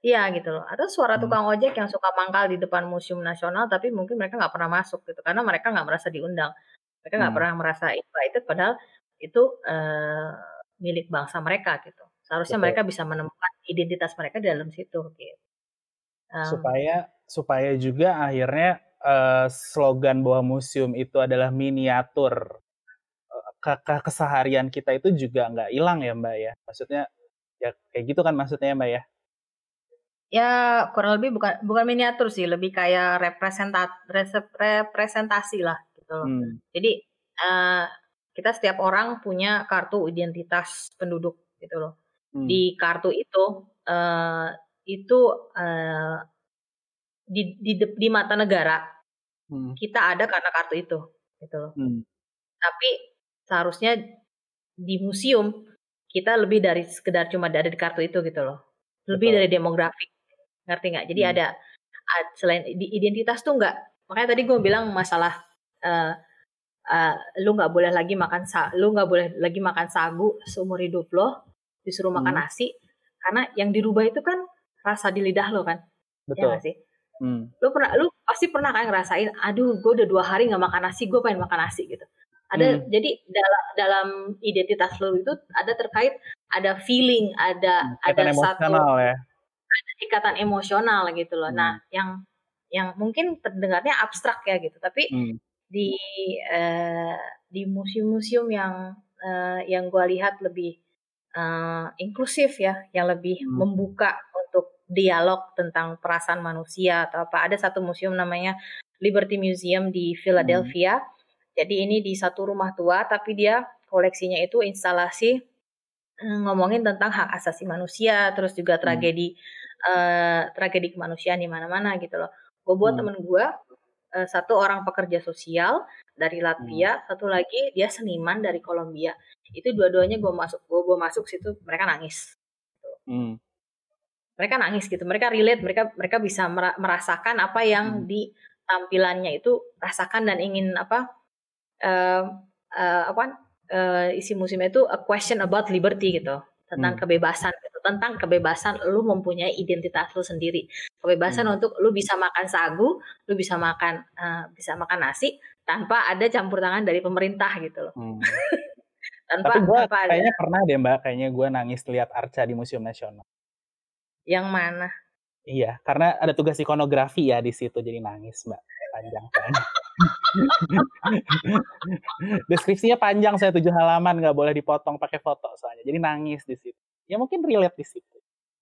Iya gitu loh, atau suara hmm. tukang ojek yang suka mangkal di depan Museum Nasional tapi mungkin mereka nggak pernah masuk gitu karena mereka nggak merasa diundang, mereka nggak hmm. pernah merasa invited padahal itu uh, milik bangsa mereka gitu. Seharusnya Betul. mereka bisa menemukan identitas mereka di dalam situ gitu. Um, supaya supaya juga akhirnya uh, slogan bahwa museum itu adalah miniatur ke, ke keseharian kita itu juga nggak hilang ya mbak ya maksudnya ya kayak gitu kan maksudnya ya, mbak ya ya kurang lebih bukan bukan miniatur sih lebih kayak representat representasi lah gitu loh hmm. jadi uh, kita setiap orang punya kartu identitas penduduk gitu loh hmm. di kartu itu uh, itu uh, di, di di mata negara hmm. kita ada karena kartu itu gitu loh hmm. tapi seharusnya di museum kita lebih dari sekedar cuma dari kartu itu gitu loh lebih Betul. dari demografi ngerti nggak jadi hmm. ada selain di identitas tuh nggak makanya tadi gue bilang masalah uh, uh, lu nggak boleh lagi makan sa lu nggak boleh lagi makan sagu seumur hidup lo disuruh makan hmm. nasi karena yang dirubah itu kan rasa di lidah lo kan ya Betul. ya sih hmm. lu pernah lu pasti pernah kan ngerasain aduh gue udah dua hari nggak makan nasi gue pengen makan nasi gitu ada hmm. jadi dalam dalam identitas lo itu ada terkait ada feeling, ada ikatan ada satu ya. ada ikatan emosional gitu loh. Nah, hmm. Nah, yang yang mungkin terdengarnya abstrak ya gitu tapi Hmm. di eh, di museum-museum yang eh, yang gue lihat lebih eh, inklusif ya yang lebih Hmm. membuka untuk dialog tentang perasaan manusia atau apa ada satu museum namanya Liberty Museum di Philadelphia jadi ini di satu rumah tua tapi dia koleksinya itu instalasi eh, ngomongin tentang hak asasi manusia terus juga Hmm. tragedi eh, tragedi kemanusiaan di mana-mana gitu loh gue buat Hmm. temen gue eh, satu orang pekerja sosial dari Latvia, Hmm. satu lagi dia seniman dari Kolombia. Itu dua-duanya gue masuk, gue gue masuk situ mereka nangis. Hmm. Mereka nangis gitu, mereka relate, mereka mereka bisa mera- merasakan apa yang Hmm. di tampilannya itu rasakan dan ingin apa eh eh, apa eh, isi musimnya itu a question about liberty gitu tentang Hmm. kebebasan gitu tentang kebebasan lu mempunyai identitas lu sendiri kebebasan Hmm. untuk lu bisa makan sagu lu bisa makan eh, bisa makan nasi tanpa ada campur tangan dari pemerintah gitu loh Hmm. tanpa Tapi gue tanpa ada kayaknya pernah deh mbak, kayaknya gue nangis lihat Arca di Museum Nasional. yang mana Iya, karena ada tugas ikonografi ya di situ, jadi nangis mbak. Panjang kan. Deskripsinya panjang, saya tujuh halaman, nggak boleh dipotong pakai foto soalnya. Jadi nangis di situ. Ya mungkin relate di situ.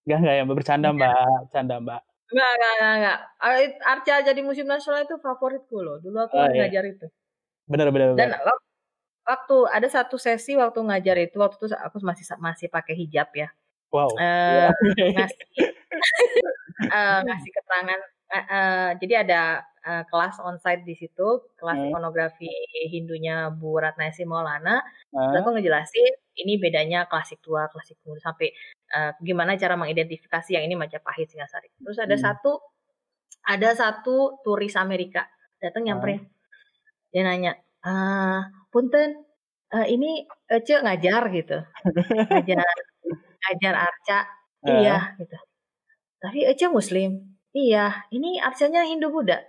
Gak nggak ya, Mbak. bercanda mbak, bercanda mbak. Enggak, enggak, enggak, enggak. Ar- Arca jadi museum nasional itu favoritku loh. Dulu aku Oh, iya. ngajar itu. Bener-bener. Dan wak- waktu ada satu sesi waktu ngajar itu waktu itu aku masih masih pakai hijab ya. Wow. Eh, ngasih eh, ngasih keterangan eh, jadi ada eh, kelas onsite di situ kelas Hmm. ikonografi Hindunya Bu Ratnasi Maulana. Terus aku ngejelasin ini bedanya klasik tua klasik muda sampai eh, gimana cara mengidentifikasi yang ini Majapahit Singasari. Terus ada Hmm. satu ada satu turis Amerika datang nyamperin. Dia nanya ah punten eh, ini Ece ngajar? gitu. Ngajar ngajar Arca. Ah. iya gitu. Tapi Ece Muslim iya ini Arcanya Hindu Buddha.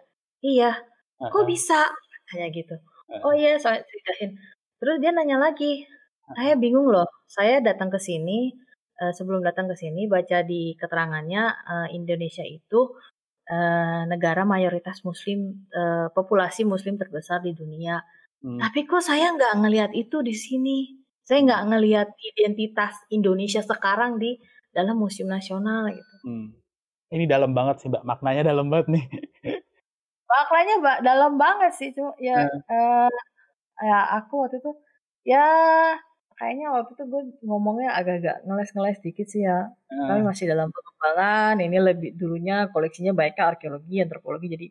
Iya. Kok bisa? Kayak gitu. Heeh. oh iya saya ceritain. Terus dia nanya lagi. Saya bingung loh. Saya datang ke sini eh, sebelum datang ke sini baca di keterangannya eh, Indonesia itu eh, negara mayoritas Muslim eh, populasi Muslim terbesar di dunia. Hmm. tapi kok saya nggak ngelihat itu di sini? Saya nggak ngelihat identitas Indonesia sekarang di dalam museum nasional gitu. Hmm. Ini dalam banget sih mbak, maknanya dalam banget nih. maknanya mbak dalam banget sih. Cuma ya eh, ya aku waktu itu ya kayaknya waktu itu gue ngomongnya agak-agak ngeles-ngeles dikit sih ya. Kami masih dalam pengembangan. Ini lebih dulunya koleksinya banyaknya arkeologi antropologi. Jadi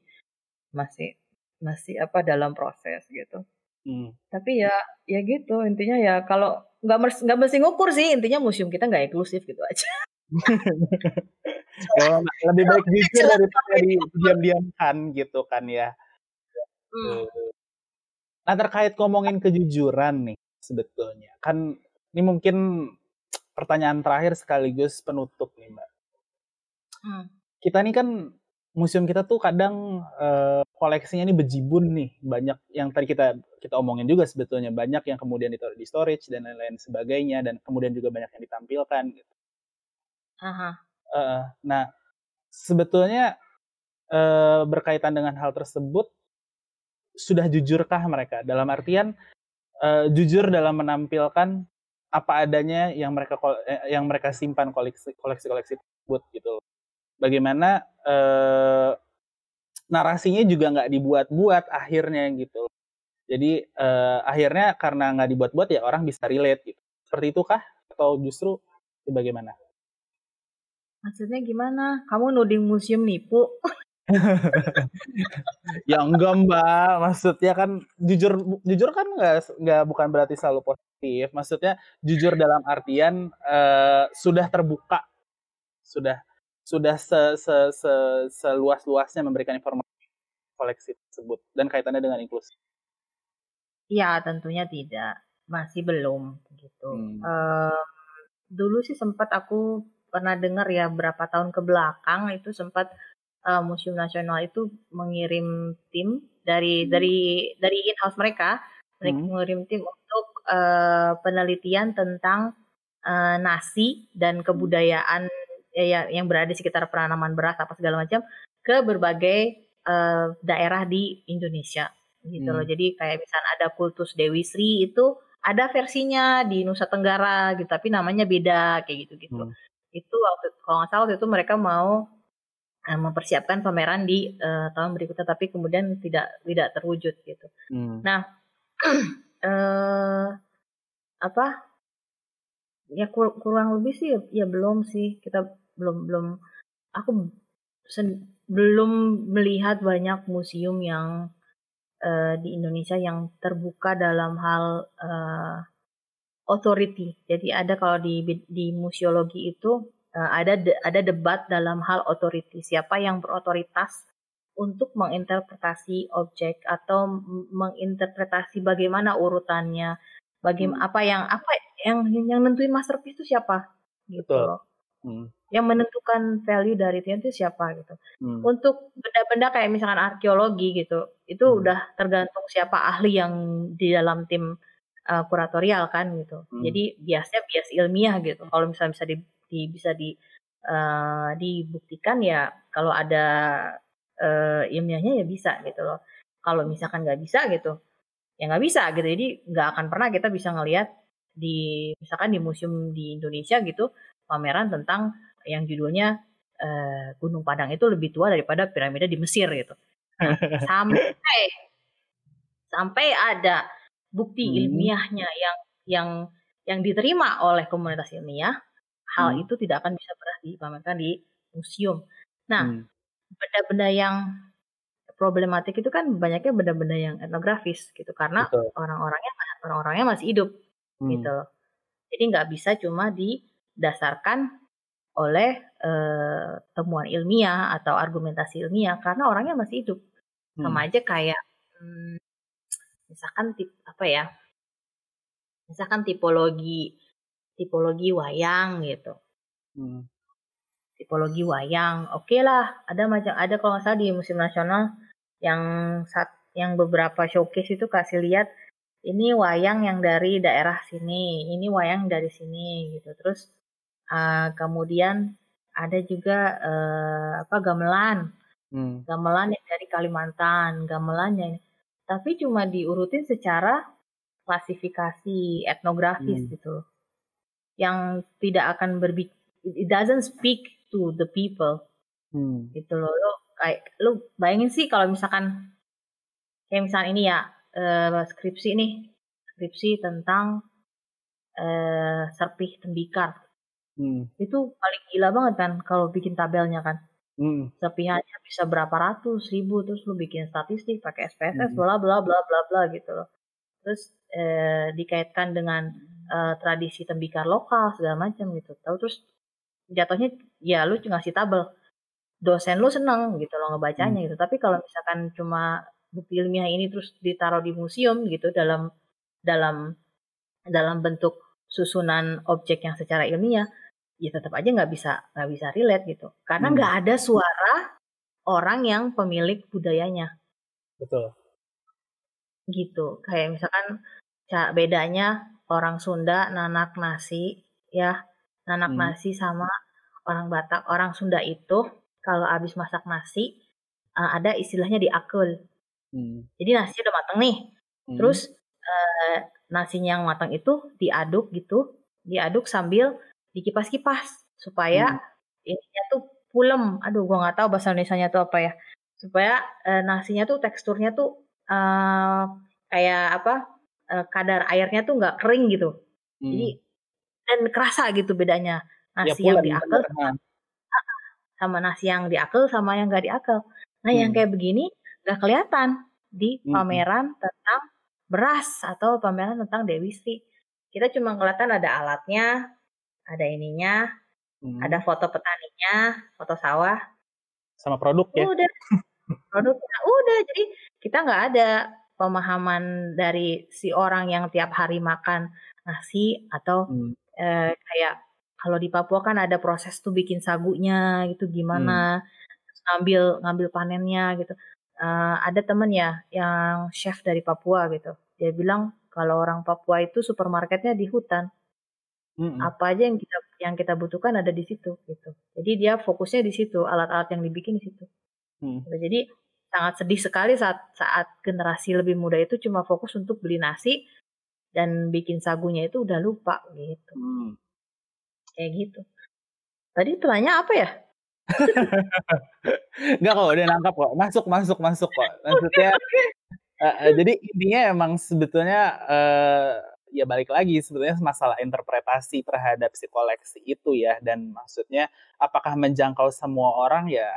masih masih apa dalam proses gitu. Hmm. tapi ya ya gitu. Intinya ya kalau nggak nggak mesti ngukur sih. Intinya museum kita nggak inklusif gitu aja lebih baik jujur daripada di diam-diamkan gitu kan ya. Hmm. Nah terkait ngomongin kejujuran nih sebetulnya kan ini mungkin pertanyaan terakhir sekaligus penutup nih mbak. Hmm. Kita nih kan museum kita tuh kadang eh, koleksinya ini bejibun nih banyak yang tadi kita kita omongin juga sebetulnya banyak yang kemudian ditaruh di storage dan lain-lain sebagainya dan kemudian juga banyak yang ditampilkan gitu. Aha. Eh, nah, sebetulnya eh, berkaitan dengan hal tersebut sudah jujurkah mereka? Dalam artian eh, jujur dalam menampilkan apa adanya yang mereka eh, yang mereka simpan koleksi koleksi koleksi tersebut gitu. Bagaimana eh, narasinya juga nggak dibuat-buat akhirnya gitu. Jadi eh, akhirnya karena nggak dibuat-buat ya orang bisa relate gitu. Seperti itu kah? Atau justru itu bagaimana? Maksudnya gimana kamu nuding museum nipu Ya enggak mbak, maksudnya kan jujur jujur kan nggak nggak bukan berarti selalu positif. Maksudnya jujur dalam artian eh, sudah terbuka, sudah sudah se, se, se, seluas luasnya memberikan informasi koleksi tersebut dan kaitannya dengan inklusi. Iya, tentunya tidak. Masih belum gitu. Hmm. Em, dulu sih sempat aku pernah dengar ya berapa tahun ke belakang itu sempat eh, Museum Nasional itu mengirim tim dari dari dari in-house mereka, mereka Hmm. mengirim tim untuk eh, penelitian tentang eh, nasi dan kebudayaan ya, ya, yang berada di sekitar penanaman beras apa segala macam ke berbagai uh, daerah di Indonesia gitu Hmm. loh. Jadi kayak misalnya ada kultus Dewi Sri itu ada versinya di Nusa Tenggara gitu, tapi namanya beda kayak gitu-gitu. Hmm. Itu waktu kalau nggak salah waktu itu mereka mau uh, mempersiapkan pameran di uh, tahun berikutnya, tapi kemudian tidak tidak terwujud gitu. Hmm. Nah, eh apa? Ya kur- kurang lebih sih ya, belum sih kita belum belum aku belum melihat banyak museum yang eh, di Indonesia yang terbuka dalam hal eh, authority. Jadi ada kalau di di museologi itu eh, ada de- ada debat dalam hal authority. Siapa yang berotoritas untuk menginterpretasi objek atau menginterpretasi bagaimana urutannya, bagaimana apa yang apa yang yang nentuin masterpiece itu siapa gitu Betul. Hmm. Yang menentukan value dari itu itu siapa gitu. Hmm. Untuk benda-benda kayak misalkan arkeologi gitu, itu Hmm. udah tergantung siapa ahli yang di dalam tim uh, kuratorial kan gitu. Hmm. Jadi biasanya bias ilmiah gitu. Kalau misalnya bisa di, di- bisa di uh, dibuktikan ya kalau ada uh, ilmiahnya ya bisa gitu loh. Kalau misalkan nggak bisa gitu, ya nggak bisa gitu. Jadi nggak akan pernah kita bisa ngelihat di misalkan di museum di Indonesia gitu pameran tentang yang judulnya eh, Gunung Padang itu lebih tua daripada piramida di Mesir gitu. Nah, sampai sampai ada bukti Hmm. ilmiahnya yang yang yang diterima oleh komunitas ilmiah, hal Hmm. itu tidak akan bisa pernah dipamerkan di museum. Nah, Hmm. benda-benda yang problematik itu kan banyaknya benda-benda yang etnografis gitu karena Betul. orang-orangnya orang-orangnya masih hidup Hmm. gitu. Jadi nggak bisa cuma didasarkan oleh eh, temuan ilmiah atau argumentasi ilmiah karena orangnya masih hidup. Hmm. Sama aja kayak hmm, misalkan tip apa ya? Misalkan tipologi tipologi wayang gitu. Hmm. Tipologi wayang, oke lah, ada macam ada kalau nggak salah di Museum Nasional yang saat yang beberapa showcase itu kasih lihat ini wayang yang dari daerah sini, ini wayang dari sini gitu. Terus uh, kemudian ada juga uh, apa gamelan, Hmm. gamelan yang dari Kalimantan, gamelan yang tapi cuma diurutin secara klasifikasi etnografis Hmm. gitu. Yang tidak akan berbi it doesn't speak to the people Hmm. gitu loh. Lo kayak lu bayangin sih kalau misalkan kayak misalkan ini ya eh, skripsi nih, skripsi tentang eh, serpih tembikar. Hmm. Itu paling gila banget kan kalau bikin tabelnya kan. Hmm. serpihannya bisa berapa ratus ribu terus lu bikin statistik pakai SPSS Hmm. bla bla bla bla bla gitu loh. Terus eh, dikaitkan dengan eh, tradisi tembikar lokal segala macam gitu. Tahu terus jatuhnya ya lu ngasih tabel. Dosen lu seneng gitu loh ngebacanya gitu. Tapi kalau misalkan cuma bukti ilmiah ini terus ditaruh di museum gitu dalam dalam dalam bentuk susunan objek yang secara ilmiah ya tetap aja nggak bisa nggak bisa relate gitu karena Hmm. nggak ada suara orang yang pemilik budayanya Betul. gitu kayak misalkan bedanya orang Sunda nanak nasi ya nanak Hmm. nasi sama orang Batak orang Sunda itu kalau habis masak nasi uh, ada istilahnya diakul Hmm. jadi nasinya udah matang nih Hmm. terus uh, nasinya yang matang itu diaduk gitu diaduk sambil dikipas-kipas supaya Hmm. ininya tuh pulem aduh gua nggak tahu bahasa Indonesia-nya tuh apa ya supaya uh, nasinya tuh teksturnya tuh uh, kayak apa uh, kadar airnya tuh nggak kering gitu Hmm. jadi dan kerasa gitu bedanya ya nasi yang pulen diakel. Nah, sama nasi yang diakel sama yang nggak diakel. Nah, yang Hmm. kayak begini nggak kelihatan di Hmm. pameran tentang beras atau pameran tentang Dewi Sri. Kita cuma kelihatan ada alatnya, ada ininya, hmm. ada foto petaninya, foto sawah, sama produk ya. udah produknya udah. Jadi kita nggak ada pemahaman dari si orang yang tiap hari makan nasi atau Hmm. eh, kayak kalau di Papua kan ada proses tuh bikin sagunya gitu gimana terus ngambil ngambil panennya gitu Eh, ada temen ya yang chef dari Papua gitu dia bilang kalau orang Papua itu supermarketnya di hutan Hmm. apa aja yang kita yang kita butuhkan ada di situ gitu jadi dia fokusnya di situ alat-alat yang dibikin di situ Hmm. Gitu. jadi sangat sedih sekali saat saat generasi lebih muda itu cuma fokus untuk beli nasi dan bikin sagunya itu udah lupa gitu. Hmm. Kayak gitu. Tadi tanya apa ya? Enggak kok, udah nangkap kok. Masuk, masuk, masuk kok. Maksudnya, uh, uh, jadi intinya emang sebetulnya uh, ya balik lagi sebetulnya masalah interpretasi terhadap si koleksi itu ya dan maksudnya apakah menjangkau semua orang ya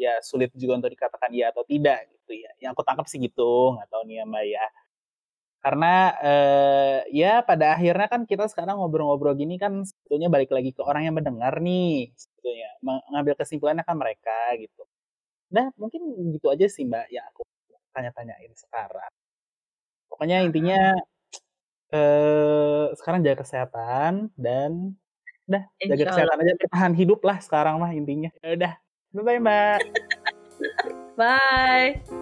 ya sulit juga untuk dikatakan iya atau tidak gitu ya. Yang aku tangkap sih gitu, nggak tahu nih ya Mbak ya. Karena eh, ya pada akhirnya kan kita sekarang ngobrol-ngobrol gini kan sebetulnya balik lagi ke orang yang mendengar nih sebetulnya mengambil kesimpulannya kan mereka gitu. Nah mungkin gitu aja sih Mbak yang aku tanya-tanyain sekarang. Pokoknya intinya eh, sekarang jaga kesehatan dan udah jaga kesehatan aja bertahan hidup lah sekarang mah intinya. Ya Udah, bye bye Mbak. Bye.